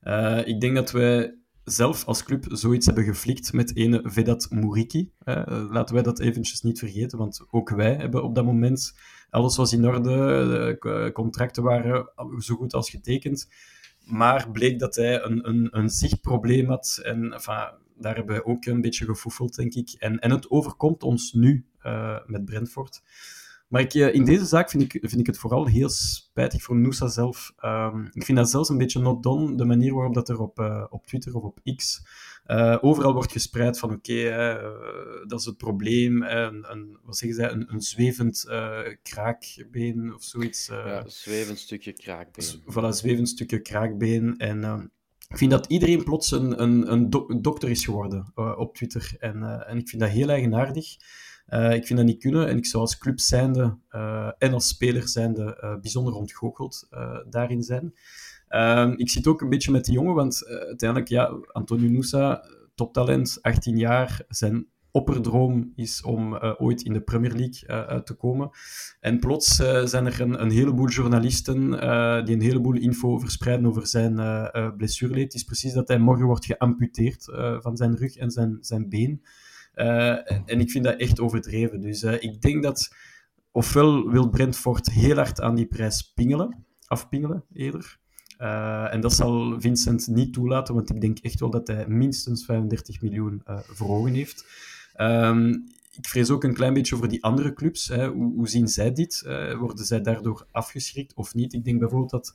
Eh, ik denk dat wij zelf als club zoiets hebben geflikt met ene Vedat Mouriki. Eh, laten wij dat eventjes niet vergeten, want ook wij hebben op dat moment alles was in orde, de k- contracten waren zo goed als getekend. Maar bleek dat hij een, een, een zichtprobleem had. En daar hebben we ook een beetje gefoefeld, denk ik. En, en het overkomt ons nu eh, met Brentford. Maar ik, eh, in deze zaak vind ik, vind ik het vooral heel spijtig voor Noosa zelf. Ehm, ik vind dat zelfs een beetje not done, de manier waarop dat er op, eh, op Twitter of op X eh, overal wordt gespreid van oké, dat is het probleem, een, een, wat zeggen zij, een, een zwevend kraakbeen of zoiets. Ja, zwevend stukje kraakbeen. voilà, zwevend stukje kraakbeen. En ik vind dat iedereen plots een, een, een dok- dokter is geworden op Twitter. En, en ik vind dat heel eigenaardig. Eh, ik vind dat niet kunnen. En ik zou als club zijnde eh, en als speler zijnde eh, bijzonder ontgoocheld daarin zijn. Ehm, ik zit ook een beetje met die jongen, want uiteindelijk, ja, Antonio Nusa, toptalent, 18 jaar, zijn opperdroom is om ooit in de Premier League uit te komen. En plots zijn er een, heleboel journalisten die een heleboel info verspreiden over zijn blessureleed. Het is precies dat hij morgen wordt geamputeerd van zijn rug en zijn, zijn been. Eh, en, en ik vind dat echt overdreven. Dus eh, ik denk dat ofwel wil Brentford heel hard aan die prijs pingelen, afpingelen eerder. Eh, en dat zal Vincent niet toelaten, want ik denk echt wel dat hij minstens 35 miljoen eh voor ogen heeft. Ehm, ik vrees ook een klein beetje voor die andere clubs. Hè. Hoe, hoe zien zij dit? Worden zij daardoor afgeschrikt of niet? Ik denk bijvoorbeeld dat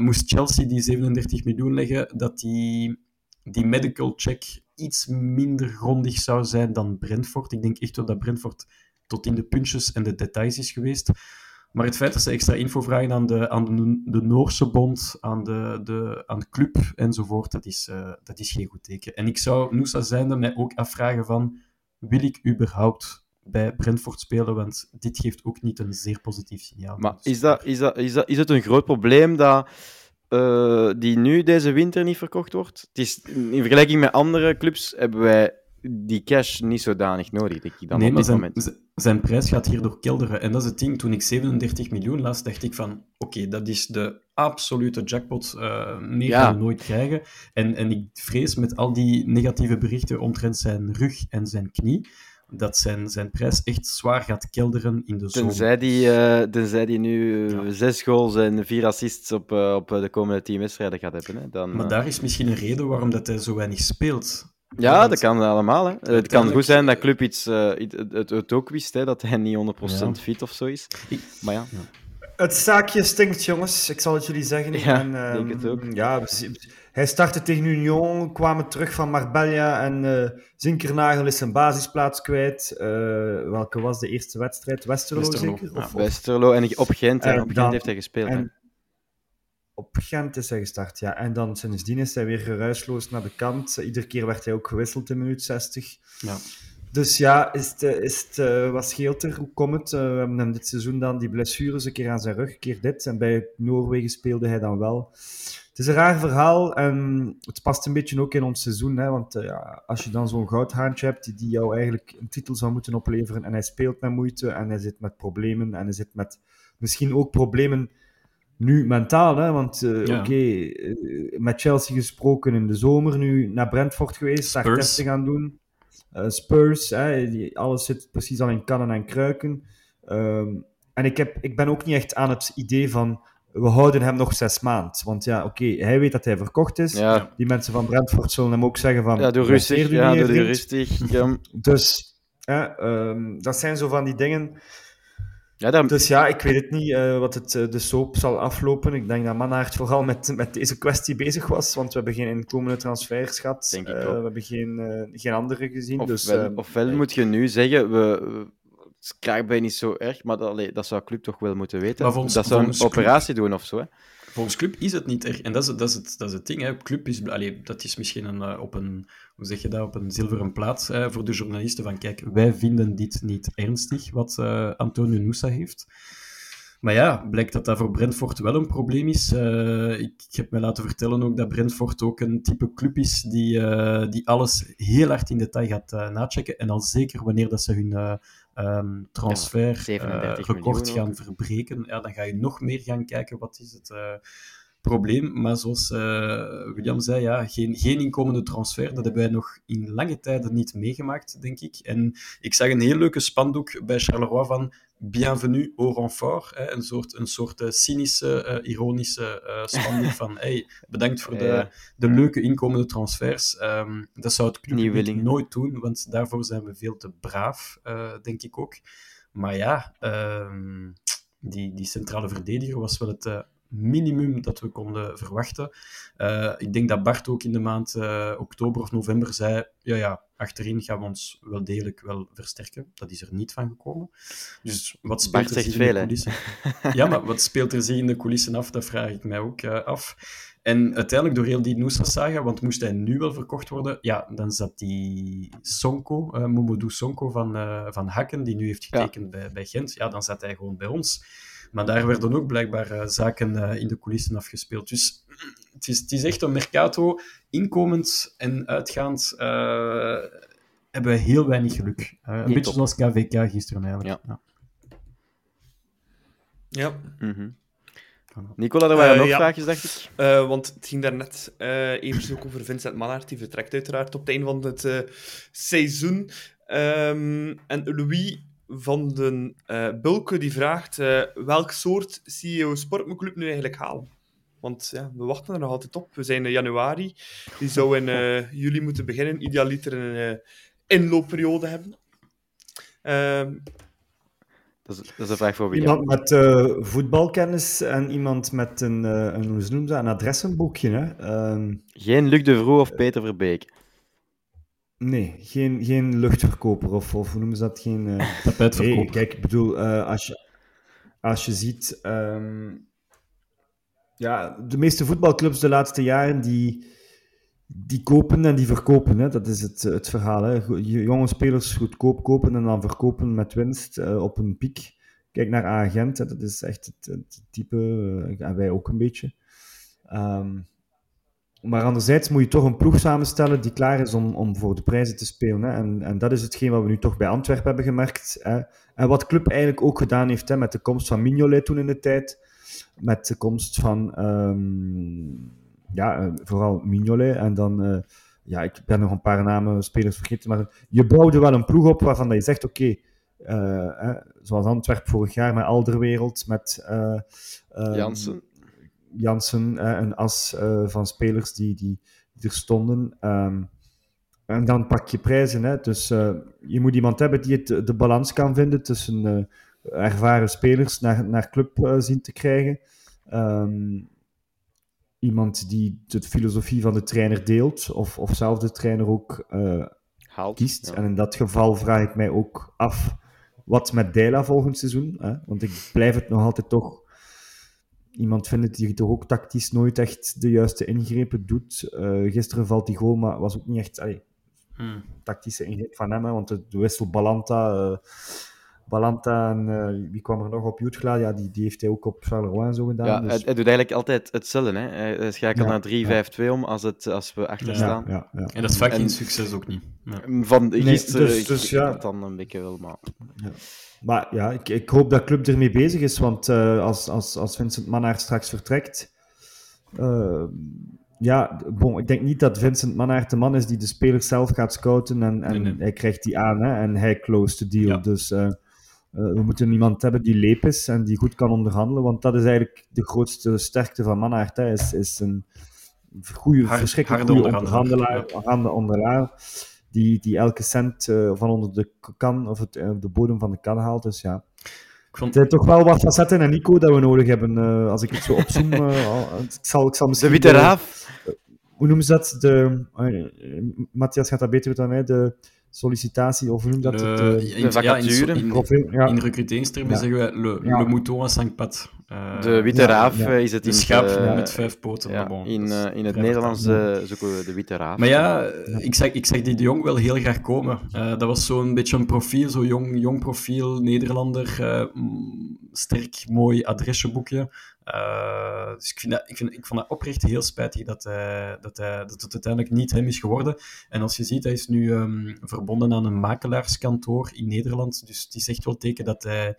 moest Chelsea die 37 miljoen leggen, dat die, die medical check iets minder grondig zou zijn dan Brentford. Ik denk echt wel dat Brentford tot in de puntjes en de details is geweest. Maar het feit dat ze extra info vragen aan de, aan de, de Noorse bond, aan de, de, aan de club enzovoort, dat is, eh, dat is geen goed teken. En ik zou Noosa zijnde mij ook afvragen van, wil ik überhaupt bij Brentford spelen? Want dit geeft ook niet een zeer positief signaal. Maar Dus- is, dat, is, dat, is, dat, is het een groot probleem dat eh, die nu deze winter niet verkocht wordt? Het is, in vergelijking met andere clubs hebben wij die cash niet zodanig nodig, denk ik dan nee, op zijn, moment. zijn prijs gaat hierdoor kelderen. En dat is het ding. Toen ik 37 miljoen las, dacht ik van... Oké, dat is de absolute jackpot. eh meer Ja. nooit krijgen. En, en ik vrees met al die negatieve berichten omtrent zijn rug en zijn knie, dat zijn, zijn prijs echt zwaar gaat kelderen in de zomer. Tenzij die, eh, tenzij die nu eh, Ja. zes goals en vier assists op, eh, op de komende tien wedstrijden gaat hebben. Hè, dan, Maar daar is misschien een reden waarom dat hij zo weinig speelt. Ja, Want- dat kan allemaal. Hè. Het kan goed zijn dat Club iets, eh, het, het, het ook wist, hè, dat hij niet 100% Ja. fit of zo is. Maar ja, Het zaakje stinkt, jongens. Ik zal het jullie zeggen. Ja, En, ehm, denk het ook. Ja, we hij startte tegen Union, kwamen terug van Marbella en eh Zinkernagel is zijn basisplaats kwijt. Eh, welke was de eerste wedstrijd? Westerlo, Westerlo, zeker? ja. Of, of- Westerlo en op Gent. En op Gent heeft hij gespeeld. en op Gent is hij gestart, ja. En dan sindsdien is hij weer geruisloos naar de kant. Iedere keer werd hij ook gewisseld in minuut 60. Ja. Dus ja, is het, is het, eh, wat scheelt er? Hoe komt het? We hebben hem dit seizoen dan die blessures, een keer aan zijn rug, een keer dit. En bij Noorwegen speelde hij dan wel. Het is een raar verhaal en het past een beetje ook in ons seizoen. Hè, want eh, ja, als je dan zo'n goudhaantje hebt die, die jou eigenlijk een titel zou moeten opleveren en hij speelt met moeite en hij zit met problemen en hij zit met misschien ook problemen nu mentaal. Hè, want eh, Ja. oké, eh, met Chelsea gesproken in de zomer, nu naar Brentford geweest, daar testen gaan doen. Spurs, hè, die, alles zit precies al in kannen en kruiken. Ehm, en ik, heb, ik ben ook niet echt aan het idee van we houden hem nog zes maanden. Want ja, oké, hij weet dat hij verkocht is. Ja, Die mensen van Brentford zullen hem ook zeggen van... ja doe "Resteer rustig. Ja, doe die vriend." rustig. Ja, Dus hè, ehm, dat zijn zo van die dingen. ja dan, Dus ja, ik weet het niet eh, wat het, eh, de soap zal aflopen. Ik denk dat Mannaert vooral met, met deze kwestie bezig was, want we hebben geen inkomende transfers gehad. Denk ik Eh, ook. we hebben geen, eh, geen andere gezien. ofwel, dus, eh, ofwel moet je nu zeggen, we, krijgt bij niet zo erg, maar dat, allee, dat zou Club toch wel moeten weten. Maar volgens- dat zou een Club- operatie doen of zo. Hè? Volgens Club is het niet erg. En dat is, dat is, het, dat is het ding. Hè. Club is, allee, dat is misschien een, eh, op een, hoe zeg je dat, op een zilveren plaat hè, voor de journalisten. Van kijk, wij vinden dit niet ernstig, wat eh, Antonio Nusa heeft. Maar ja, blijkt dat dat voor Brentford wel een probleem is. Eh, ik, ik heb me laten vertellen ook dat Brentford ook een type club is die, eh, die alles heel hard in detail gaat nachecken. En dan zeker wanneer dat ze hun eh, ehm, transfer Ja, 37 eh, record miljoen gaan verbreken, ja, dan ga je nog meer gaan kijken wat is het probleem. Maar zoals William zei, ja, geen, geen inkomende transfer. Dat hebben wij nog in lange tijden niet meegemaakt, denk ik. En ik zag een heel leuke spandoek bij Charleroi van Bienvenue au renfort. Hè, een soort, een soort eh, cynische, eh, ironische eh spandoek van hey, bedankt voor [laughs] de, de leuke inkomende transfers. Ehm, dat zou het club nooit doen, want daarvoor zijn we veel te braaf, denk ik ook. Maar ja, ehm, die, die centrale verdediger was wel het minimum dat we konden verwachten. Eh, ik denk dat Bart ook in de maand eh, oktober of november zei: ja, ja, achterin gaan we ons wel degelijk wel versterken. Dat is er niet van gekomen. Dus wat speelt Bart er zich in de veel, hè? coulissen? [laughs] Ja, maar wat speelt er zich in de coulissen af? Dat vraag ik mij ook eh, af. En uiteindelijk door heel die Noosa-saga, want moest hij nu wel verkocht worden, ja, dan zat die Sonko, Momodou Sonko van, van Hakken, die nu heeft Ja. getekend bij, bij Gent, ja, dan zat hij gewoon bij ons. Maar daar werden ook blijkbaar eh, zaken eh, in de coulissen afgespeeld. Dus [clears throat] het is, het is echt een mercato, inkomend en uitgaand, eh, hebben we heel weinig geluk. Eh, een Niet beetje top. zoals KVK gisteren eigenlijk. Ja. Ja, Mhm. Nicola, er waren nog ja. vraagjes, dacht ik. Eh, want het ging daarnet eh eventjes ook over Vincent Mannaert. Die vertrekt uiteraard op het einde van het eh, seizoen. Ehm, en Louis van den eh, Bulke die vraagt eh, welk soort CEO Sportclub nu eigenlijk halen. Want ja, we wachten er nog altijd op. We zijn in januari. Die zou in eh, [laughs] juli moeten beginnen. Idealiter een eh, inloopperiode hebben. Ehm, Dat is, dat is een vraag voor William. Iemand met eh, voetbalkennis en iemand met een, eh, een, hoe ze noemen dat, een adressenboekje. Hè? Ehm, Geen Luc de Vroe of Peter Verbeek. Nee, geen, geen luchtverkoper of, of hoe noemen ze dat? Geen. [laughs] Nee, kijk, ik bedoel, eh, als, je, als je ziet... ehm, ja, de meeste voetbalclubs de laatste jaren, die, die kopen en die verkopen. Hè? Dat is het, het verhaal. Hè? Jonge spelers goedkoop kopen en dan verkopen met winst eh, op een piek. Kijk naar Agent, hè? dat is echt het, het type, en wij ook een beetje. Ehm, maar anderzijds moet je toch een ploeg samenstellen die klaar is om, om voor de prijzen te spelen. Hè? En, en dat is hetgeen wat we nu toch bij Antwerpen hebben gemerkt. Hè? En wat Club eigenlijk ook gedaan heeft hè, met de komst van Mignolet toen in de tijd. Met de komst van, ehm, ja, eh, vooral Mignolet. En dan, eh, ja, ik ben nog een paar namen, spelers vergeten. Maar je bouwde wel een ploeg op waarvan je zegt, oké, eh, hè, zoals Antwerpen vorig jaar met Alderwereld, met... eh, ehm, Jansen. Jansen, eh, een as eh, van spelers die, die, die er stonden. Ehm, en dan pak je prijzen. Hè? Dus eh, je moet iemand hebben die het, de balans kan vinden tussen eh, ervaren spelers naar, naar club eh, zien te krijgen. Ehm, iemand die de filosofie van de trainer deelt, of, of zelf de trainer ook eh, Haalt. kiest. Ja. En in dat geval vraag ik mij ook af wat met Deila volgend seizoen. Hè? Want ik blijf het nog altijd toch iemand vinden die toch ook tactisch nooit echt de juiste ingrepen doet. Eh, gisteren valt die goal, maar was ook niet echt allee, Hmm. tactische ingreep van hem. Hè, want de, de wissel Balanta, eh, Balanta en eh, wie kwam er nog op Youth Ja, die, die heeft hij ook op Charleroi en zo gedaan. Ja, dus- hij, hij doet eigenlijk altijd hetzelfde. Hè. Hij schakelt Ja, naar 3-5-2 om als, het, als we achter staan. ja, ja. En dat is vaak En- geen succes ook niet. Ja. Van Nee, gisteren dus- dus ja. dan een beetje wel, maar... Maar ja, ik, ik hoop dat club ermee bezig is, want eh, als, als, als Vincent Mannaert straks vertrekt... eh, ja, bon, ik denk niet dat Vincent Mannaert de man is die de speler zelf gaat scouten en, en Nee, nee. hij krijgt die aan hè, en hij closed de deal. Ja. Dus eh, we moeten iemand hebben die leep is en die goed kan onderhandelen, want dat is eigenlijk de grootste sterkte van Mannaert. Hè, is, is een goede, Hard- verschrikkelijk goede onderhandelaar, harde onderhandelaar die, die elke cent eh, van onder de kan of het, eh, de bodem van de kan haalt. Dus ja, Ik vond, er zijn toch wel wat facetten en Nico dat we nodig hebben. eh, als ik het zo opzoom, eh, [laughs] ik, zal, ik zal De misschien... witte de- raaf. Hoe noemen ze dat? De, Matthias gaat dat beter weten dan mij. De sollicitatie, of hoe noem dat? de, De, in, de ja, in, vacature. in, profiel, ja. in recruteringstermen Ja. zeggen wij le, Ja. le mouton à cinq pattes. Eh, De witte ja, raaf ja. eh, is het de in schaap het, eh, met vijf poten. ja, maar bon, in, eh, in het Nederlands eh, zoeken we de witte raaf. Maar ja, ik zag, ik zag die de Jong wel heel graag komen. Eh, dat was zo'n beetje een profiel, zo'n jong, jong profiel, Nederlander, eh, sterk, mooi adresjeboekje. Eh, dus ik, vind dat, ik, vind, ik vond dat oprecht heel spijtig dat, hij, dat, hij, dat het uiteindelijk niet hem is geworden. En als je ziet, hij is nu ehm, verbonden aan een makelaarskantoor in Nederland. Dus het is echt wel teken dat hij...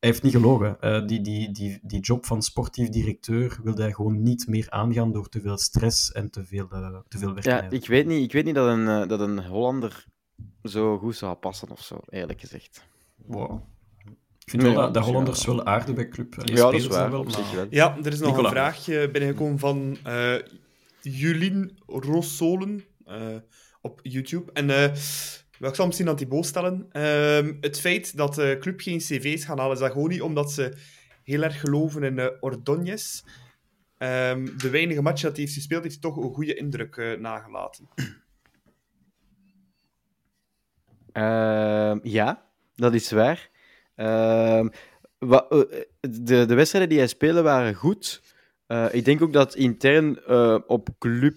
Hij heeft niet gelogen. Eh, die, die, die, die job van sportief directeur wilde hij gewoon niet meer aangaan door te veel stress en te veel, eh, te veel werk. Ja, ik weet niet, ik weet niet dat, een, eh, dat een Hollander zo goed zou passen of zo, eerlijk gezegd. Wow. Ik vind Nee, wel ja, dat, dat misschien Hollanders wel aardig bij club. Allee, Ja, dat is waar, wel, maar-. Ja, er is nog Nicola. een vraagje binnengekomen van eh Julien Rossolen eh, op YouTube. En eh, wel, ik zal misschien aan Thibaut stellen. Ehm, het feit dat de club geen cv's gaan halen, is dat gewoon niet omdat ze heel erg geloven in uh, Ordonez. Ehm, de weinige matchen dat hij heeft gespeeld, heeft toch een goede indruk eh, nagelaten. Ehm, ja, dat is waar. Ehm, eh, de, de wedstrijden die hij speelde waren goed. Eh, ik denk ook dat intern eh, op club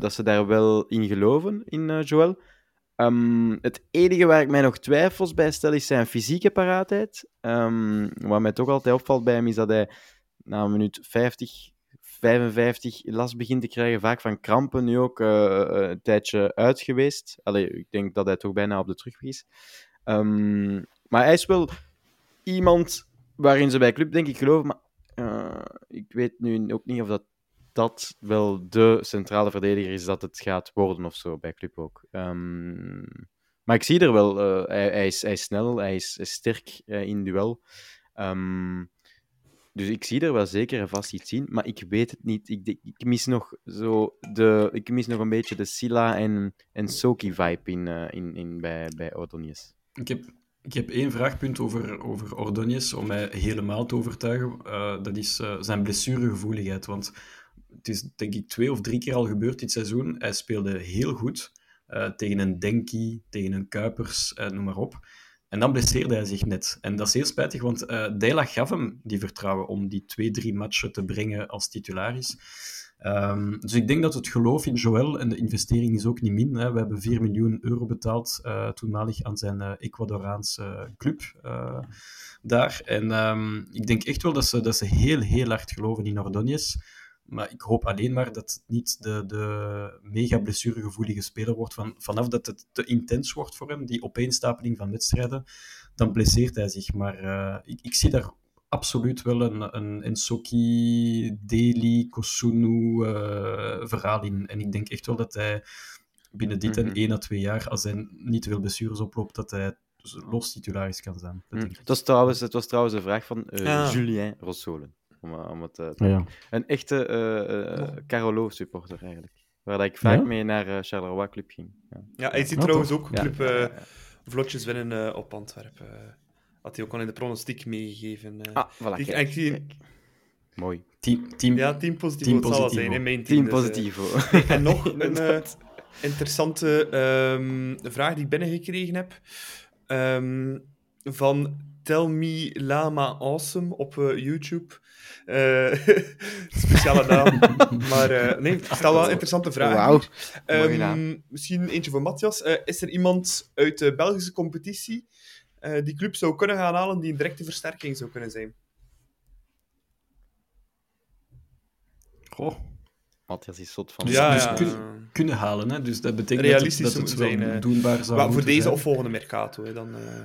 dat ze daar wel in geloven, in Joel. Ehm, het enige waar ik mij nog twijfels bij stel, is zijn fysieke paraatheid. Ehm, wat mij toch altijd opvalt bij hem, is dat hij na een minuut 50, 55 last begint te krijgen, vaak van krampen. Nu ook een tijdje uit geweest. Allee, ik denk dat hij toch bijna op de terugweg is. Maar hij is wel iemand waarin ze bij club, denk ik, geloven. Maar eh, ik weet nu ook niet of dat, dat wel de centrale verdediger is dat het gaat worden of zo bij club ook. Ehm, maar ik zie er wel, eh, hij, hij, is, hij snel, hij is, sterk eh, in duel. Ehm, dus ik zie er wel zeker en vast iets in, maar ik weet het niet. Ik, ik, mis nog zo de, ik mis nog een beetje de Silla en, en Soki vibe in, in, in, bij, bij. Ik heb, ik heb één vraagpunt over, over om mij helemaal te overtuigen. Eh, dat is eh, zijn blessuregevoeligheid. Want het is denk ik twee of drie keer al gebeurd dit seizoen. Hij speelde heel goed eh, tegen een Denki, tegen een Kuipers, noem maar op. En dan blesseerde hij zich net. En dat is heel spijtig, want Dela gaf hem die vertrouwen om die twee, drie matchen te brengen als titularis. Um, dus ik denk dat het geloof in Joël en de investering is ook niet min. Hè. We hebben 4 miljoen euro betaald uh, toenmalig aan zijn uh, Ecuadoraanse club uh, daar. En um, ik denk echt wel dat ze, dat ze heel, heel hard geloven in Ordonez. Maar ik hoop alleen maar dat het niet de, de mega blessuregevoelige speler wordt. Van, vanaf dat het te intens wordt voor hem, die opeenstapeling van wedstrijden, dan blesseert hij zich. Maar ik, ik, zie daar absoluut wel een, een Ensoki, Deli, Kosunu uh, verhaal in. En ik denk echt wel dat hij binnen dit mm -hmm. en één à twee jaar, als hij niet veel blessures oploopt, dat hij los titularis kan zijn. Dat mm. het, was trouwens, het was trouwens een vraag van uh, ja. Julien Rossolen. Om, om het, uh, ja. Een echte uh, uh, Carolo-supporter eigenlijk. Waar dat ik vaak ja? mee naar uh, Charleroi Club ging. Ja, ja hij ziet trouwens ook Club ja. vlotjes winnen op Antwerpen. Had hij ook al in de pronostiek meegegeven. ah, voilà, ik, kijk, ik zie... kijk. Mooi. Team, team, ja, team positivo, positivo. zijn in mijn team. Team positivo. Dus, [laughs] en nog [laughs] een interessante um, vraag die ik binnengekregen heb. Um, van Tell Me Lama Awesome op uh, YouTube. Uh, [laughs] speciale naam. maar uh, nee, stel wel een interessante vraag. Wow. Um, misschien eentje voor Matthias. Uh, is er iemand uit de Belgische competitie eh, die club zou kunnen gaan halen die een directe versterking zou kunnen zijn? Goh, Matthias is zot van... Ja, dus ja. kun- kunnen halen. Hè? Dus dat betekent dat het, dat het wel zijn, eh. doenbaar zou Maar voor deze zijn. of volgende Mercato, hè, dan... eh,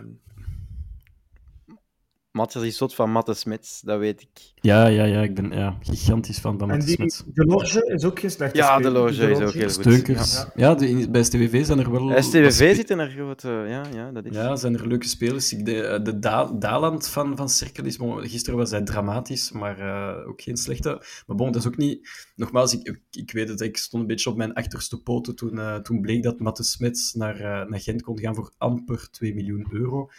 Matthias is zot van Matte Smits, dat weet ik. Ja, ja, ja, ik ben ja, gigantisch fan van En Matt die Smits. de Loge is ook geen slechte Ja, de Loge is ook heel goed. Steunkers. Ja. Ja, de, bij STWV zijn er wel... STWV spe- zitten er grote... Ja, ja, dat is... Ja, zijn er leuke spelers. Ik, de de Da- Daland van, van Cerkel is... Gisteren was hij dramatisch, maar eh, ook geen slechte. Maar bon, dat is ook niet... Nogmaals, ik, ik, weet het, ik stond een beetje op mijn achterste poten toen, eh, toen bleek dat Matte Smits naar, eh, naar Gent kon gaan voor amper 2 miljoen euro.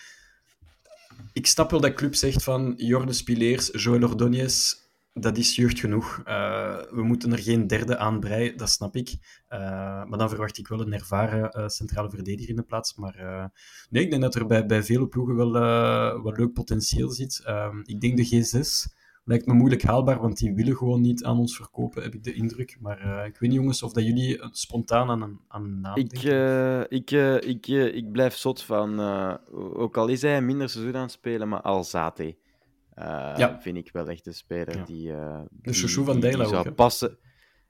Ik snap wel dat club zegt van Jorne Spileers, Joël Ordóñez, dat is jeugd genoeg. Eh, we moeten er geen derde aan breien, dat snap ik. Eh, maar dan verwacht ik wel een ervaren eh, centrale verdediger in de plaats. Maar nee, ik denk dat er bij, bij vele ploegen wel wat leuk potentieel zit. Uh, ik denk de G6 lijkt me moeilijk haalbaar, want die willen gewoon niet aan ons verkopen, heb ik de indruk. Maar uh, ik weet niet, jongens, of dat jullie spontaan aan een, aan een naam ik, uh, ik, uh, ik, ik blijf zot van, ook al is hij een minder seizoen aan het spelen, maar Alzate. ja. vind ik wel echt een speler ja. die, de chouchou van zou ook, passen.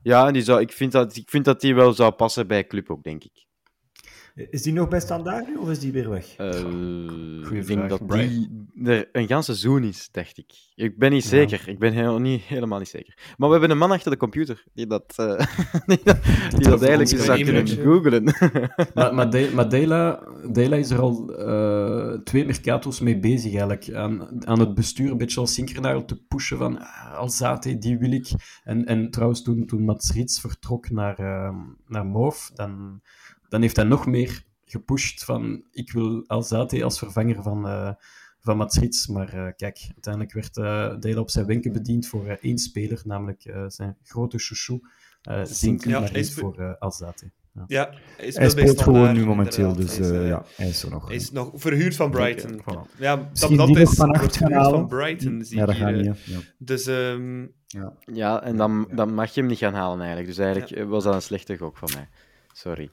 Ja, die zou, ik, vind dat, ik vind dat die wel zou passen bij club ook, denk ik. Is die nog bij standaard nu, of is die weer weg? Uh, ik denk dat die er een ganse seizoen is, dacht ik. Ik ben niet zeker. Ja. Ik ben heel, niet, helemaal niet zeker. Maar we hebben een man achter de computer die dat, uh, [laughs] die dat, die dat eigenlijk eens zou kunnen googlen. [laughs] maar maar, de, maar Dela, Dela is er al uh, twee mercatos mee bezig eigenlijk. Aan, aan het bestuur een beetje als synchronaal te pushen van uh, Alzate, die wil ik. En, en trouwens, toen, toen Mats Rits vertrok naar, uh, naar Moof, dan dan heeft hij nog meer gepusht van ik wil Alzate als vervanger van, uh, van Mats Rits. Maar uh, kijk, uiteindelijk werd uh, Dela op zijn wenken bediend voor één speler, namelijk zijn grote chouchou, uh, Zink, ja, maar niet voor Alzate. Ja, ja hij, hij speelt gewoon nu momenteel, dus hij is, uh, ja, hij is er nog. Hij is nog verhuurd van Brighton. Voilà. Ja, dat, dat die is van acht gaan halen. van Brighton, zie ja, dat hier, gaat niet. Ja. Dus, um, ja. ja, en dan, dan mag je hem niet gaan halen eigenlijk. Dus eigenlijk ja. was dat een slechte gok van mij. Sorry.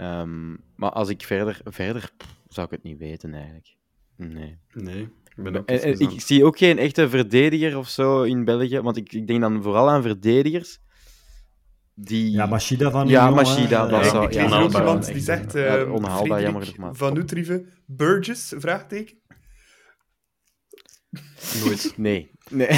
Um, maar als ik verder, verder pff, zou ik het niet weten eigenlijk. Nee. Nee. Ik, ben ook en, en, ik zie ook geen echte verdediger of zo in België, want ik, ik denk dan vooral aan verdedigers. Die... Ja, Machida van Ja, Machida. Dat ja, zou, ik ja, lees ook iemand die zegt... ja, Uh, onhaalbaar, jammer. Van Nutrieve, Burgess, vraagteken. Nooit. Nee. Nee.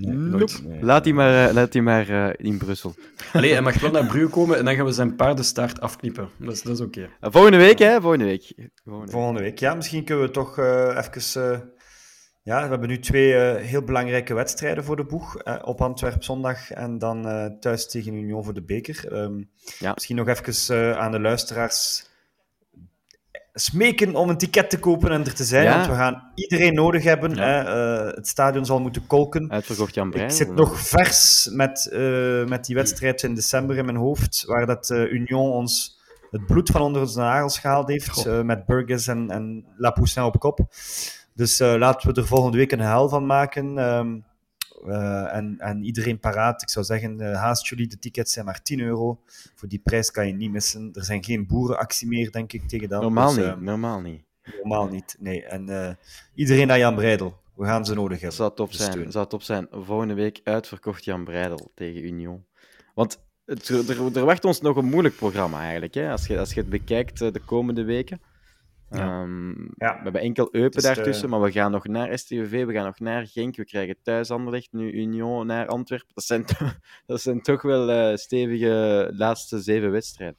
Nee, Nope. nee. Laat die maar, uh, laat die maar uh, in Brussel. Allee, hij mag wel naar Brugge komen en dan gaan we zijn paardenstaart afknippen. Dat is, dat is oké. Okay. Uh, volgende week, hè? Volgende week. Volgende, Volgende week. Ja, misschien kunnen we toch even... ja, we hebben nu twee heel belangrijke wedstrijden voor de boeg. op Antwerp zondag en dan thuis tegen Union voor de beker. Um, ja. Misschien nog even aan de luisteraars smeken om een ticket te kopen en er te zijn, Ja. want we gaan iedereen nodig hebben. Ja. Hè. Uh, het stadion zal moeten kolken. Uitverkocht Jan Brein. Ik zit nog vers met, uh, met die wedstrijd in december in mijn hoofd, waar dat uh, Union ons het bloed van onder onze nagels gehaald heeft, met Burgess en, en La Poussin op kop. Dus laten we er volgende week een hel van maken. Um, uh, en, en, iedereen paraat. Ik zou zeggen, uh, haast jullie, de tickets zijn maar 10 euro. Voor die prijs kan je niet missen. Er zijn geen boerenactie meer, denk ik, tegen dat. Normaal dus, niet, uh, normaal niet. Normaal niet, nee. En eh, iedereen naar Jan Breidel. We gaan ze nodig hebben. Zou top zijn, zou top zijn. Volgende week uitverkocht Jan Breidel tegen Union. Want het, er, er wacht ons nog een moeilijk programma eigenlijk, hè? Als, je, als je het bekijkt de komende weken. Ja. Um, Ja. We hebben enkel Eupen Dus, eh, daartussen, maar we gaan nog naar STVV, we gaan nog naar Genk, we krijgen thuis Anderlecht, nu Union naar Antwerpen. Dat zijn, to- [laughs] dat zijn toch wel eh, stevige laatste zeven wedstrijden.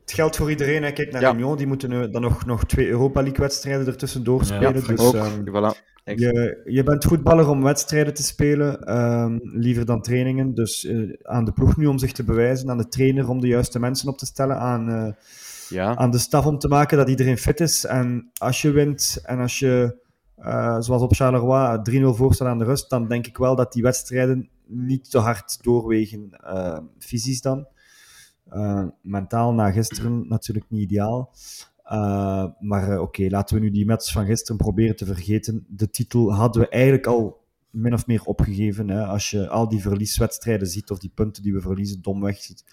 Het geldt voor iedereen. Hè. Kijk naar Ja. Union, die moeten dan nog, nog twee Europa League-wedstrijden ertussendoor Ja, spelen. ja, dus, Ook, ehm, voilà. Je, je bent voetballer om wedstrijden te spelen, ehm, liever dan trainingen. Dus eh, aan de ploeg nu om zich te bewijzen, aan de trainer om de juiste mensen op te stellen, aan, Ja, aan de staf om te maken dat iedereen fit is. En als je wint en als je, eh, zoals op Charleroi, 3-0 voor staat aan de rust, dan denk ik wel dat die wedstrijden niet te hard doorwegen, eh, fysisch dan. Eh, mentaal na gisteren natuurlijk niet ideaal. Uh, maar uh, oké, laten we nu die match van gisteren proberen te vergeten. De titel hadden we eigenlijk al min of meer opgegeven. Hè? Als je al die verlieswedstrijden ziet, of die punten die we verliezen, domweg ziet.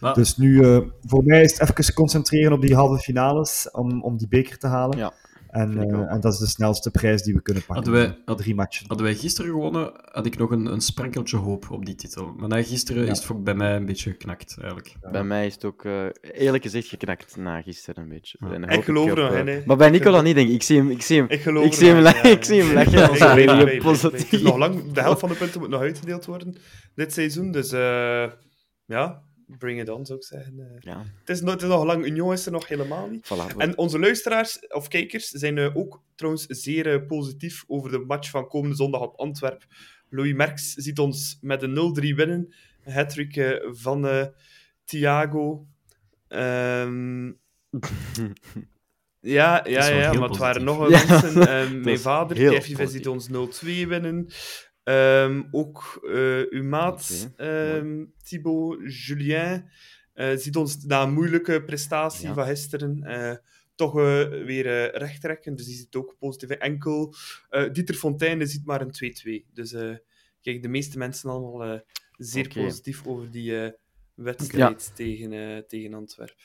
Maar- Dus nu, uh, voor mij is het even concentreren op die halve finales, om, om die beker te halen. Ja. En, eh, en dat is de snelste prijs die we kunnen pakken. Hadden wij- had- Drie matchen. Hadden wij gisteren gewonnen, had ik nog een, een sprankeltje hoop op die titel. Maar na gisteren Ja. is het ook bij mij een beetje geknakt, eigenlijk. Bij mij is het ook eh, eerlijk gezegd geknakt na gisteren een beetje. Ja. En dan Ik geloof er nog eh, hè. Maar bij Nicola niet, denk ik. Ik zie hem, ik zie hem, Ik geloof ik zie hem, wel, la- ja. [laughs] ik zie hem lachen als ja, positief. Nog lang, de helft van de punten moet nog uitgedeeld worden dit seizoen. Dus eh, ja, bring it on, zou ik zeggen. Eh, Ja, het, is nog, het is nog lang. Union is er nog helemaal niet. voilà. En onze luisteraars of kijkers zijn eh, ook trouwens zeer eh, positief over de match van komende zondag op Antwerp. Louis Merks ziet ons met een 0-3 winnen. Een hat-trick eh, van Thiago. Ehm, [laughs] ja, ja, ja, maar het waren nog [laughs] Ja, mensen. Mijn vader, Kevin, ziet ons 0-2 winnen. Ehm, ook eh, uw maat, Oké, ehm, Thibaut Julien, eh, ziet ons na een moeilijke prestatie Ja. van gisteren eh, toch weer eh recht trekken. Dus die ziet ook positief. Enkel Dieter Fontaine ziet maar een 2-2. Dus kijk, de meeste mensen allemaal zeer positief over die wedstrijd tegen, tegen Antwerpen.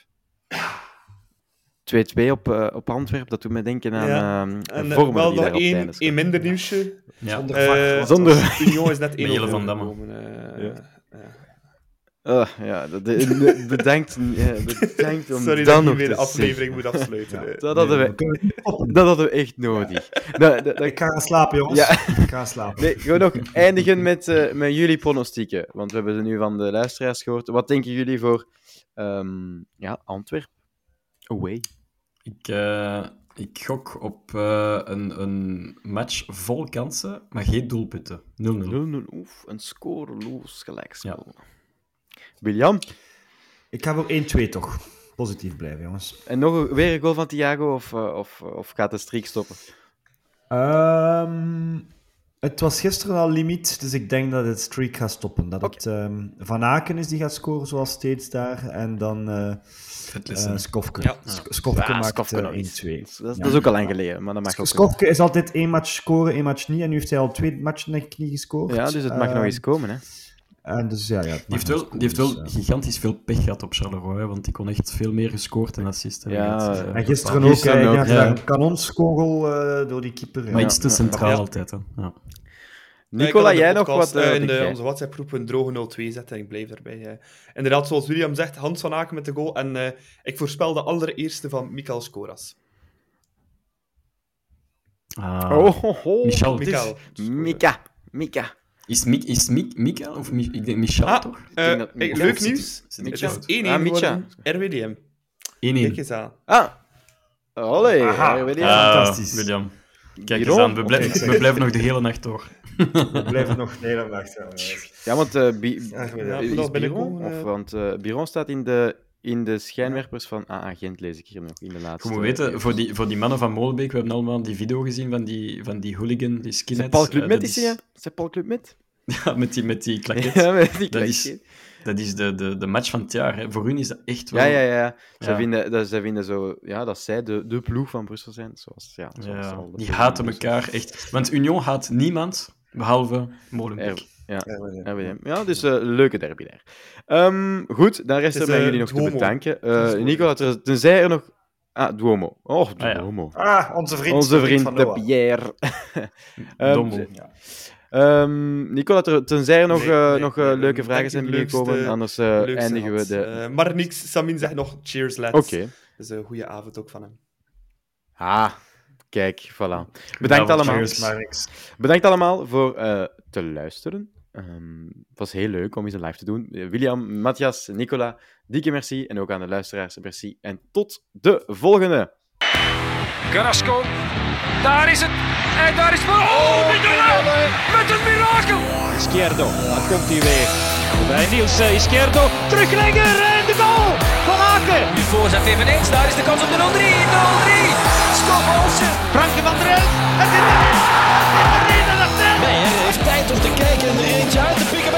2-2 op, eh, op Antwerpen, dat doet me denken aan Ja. ehm, En een eh, vormer wel nog één, één minder nieuwsje. Ja. Zonder Eh, vakwoord. Zonder- Union is net [laughs] 1 Mele van Damme. Ja. Ah, ja, bedankt, eh, bedankt om Sorry dat dat ik weer de aflevering zeggen. moet afsluiten. Ja. eh. Dat hadden, Nee, we, dat hadden we echt nodig. Dat- [laughs] dat- Ik ga gaan slapen, jongens. Ja. Ik ga gaan slapen. Nee, gewoon nog eindigen met, eh, met jullie pronostieken. Want we hebben ze nu van de luisteraars gehoord. Wat denken jullie voor ehm ja, Antwerp? Away. Ik, eh, ik gok op eh, een, een match vol kansen, maar geen doelpunten. 0-0. 0-0. Oef, een scoreloos gelijkspel. William? Ik ga voor 1-2 toch. Positief blijven, jongens. En nog een- weer een goal van Thiago? Of, eh, of, of gaat de streak stoppen? Ehm, het was gisteren al limiet, dus ik denk dat het streak gaat stoppen. Dat het ehm, Van Aken is die gaat scoren, zoals steeds daar. En dan eh eh, Skofke. Ja. Skofke maakt Skofke eh, nog eens. 1-2. Dat, is- Ja. dat is ook al lang geleden, maar dat mag ook. Skofke is altijd één match scoren, één match niet. En nu heeft hij al twee matchen niet gescoord. Ja, dus het mag nog Ehm, eens komen. Hè. En dus ja, ja, Die heeft wel, die heeft wel dus, ja. gigantisch veel pech gehad op Charleroi, hè, want die kon echt veel meer gescoord en assist hebben. Ja, En gisteren Gisteren ook, ja. een kanonskogel eh, door die keeper. Maar ja. iets te centraal Ja. altijd. Hè. Ja. Nicola, jij nog wat? eh, in de, onze WhatsApp-groep een droge 0-2 zetten en ik blijf daarbij. Inderdaad, zoals William zegt, Hans van Aken met de goal. En eh, ik voorspel de allereerste van Mikael Skoras. Ah. Oh, ho, ho. Michel. Mika. Mika. Is Mik, is Mik, Mika of Mi- ik denk Michel Ah, toch? eh, denk dat Mikael leuk nieuws. zit Het is 1-1 Ah, Micha. geworden. RWDM. 1-1. Kijk eens aan. Ah. Olé. Aha. weet je. Ah, Fantastisch. William. Kijk Biron? eens aan, we, blijven we blijven nog de hele nacht door. We blijven nog de hele nacht. Ja, [laughs] Ja, want uh, Bi- Ja, ik Biron, of, eh. want eh, Biron staat in de, in de schijnwerpers van AA Gent, lees ik hier nog in de laatste. Je moet weten, voor die, voor die mannen van Molenbeek, we hebben allemaal die video gezien van die, van die hooligan, die skinheads. Paul Club Eh, met dat is hij? Is Paul Club met? [laughs] Ja, met die, met die [laughs] klaket. Ja, met die Dat is-. Dat is de, de, de match van het jaar. Hè. Voor hun is dat echt wel... Ja, ja, ja. Zij, Ja. Vinden, dat, zij vinden zo, ja, dat zij de, de ploeg van Brussel zijn. Zoals, ja, zoals Ja, die haten elkaar echt. Want Union haat niemand, behalve Molenbeek. Er- ja. Ja, dus eh leuke derby daar. Ehm, goed, dan rest Het er eh, jullie nog te bedanken. Eh mooi. Nicola, ter- tenzij er nog... Ah, Duomo. Oh, ja. Duomo. Ah, onze vriend. Onze vriend van de. Pierre. [laughs] Ehm. Ehm, Nicola, ter- tenzij er nog, Nee, eh, nee, nog eh, nee, leuke vragen zijn binnengekomen, anders eh, eindigen we de... Maar niks, Samin zegt nog cheers, lads. Oké. Dus een goede avond ook van hem. Ah, kijk, voilà. Bedankt Ja, allemaal. Cheers, maar niks. Bedankt allemaal voor eh, te luisteren. Ehm, het was heel leuk om eens een live te doen. Eh, William, Matthias, Nicola, dikke merci. En ook aan de luisteraars, merci. En tot de volgende. Carrasco. Daar is het. En daar is het. Oh, Mignolet. Met een mirakel. Izquierdo, daar komt hij weer. Bij Niels eh, Izquierdo, teruglegger en de goal van Aken. Nu voorzet eveneens, daar is de kans op de 0-3. 0-3. Stop Olsen. Franke van der Elf, het is stond te kijken en eentje uit te pikken.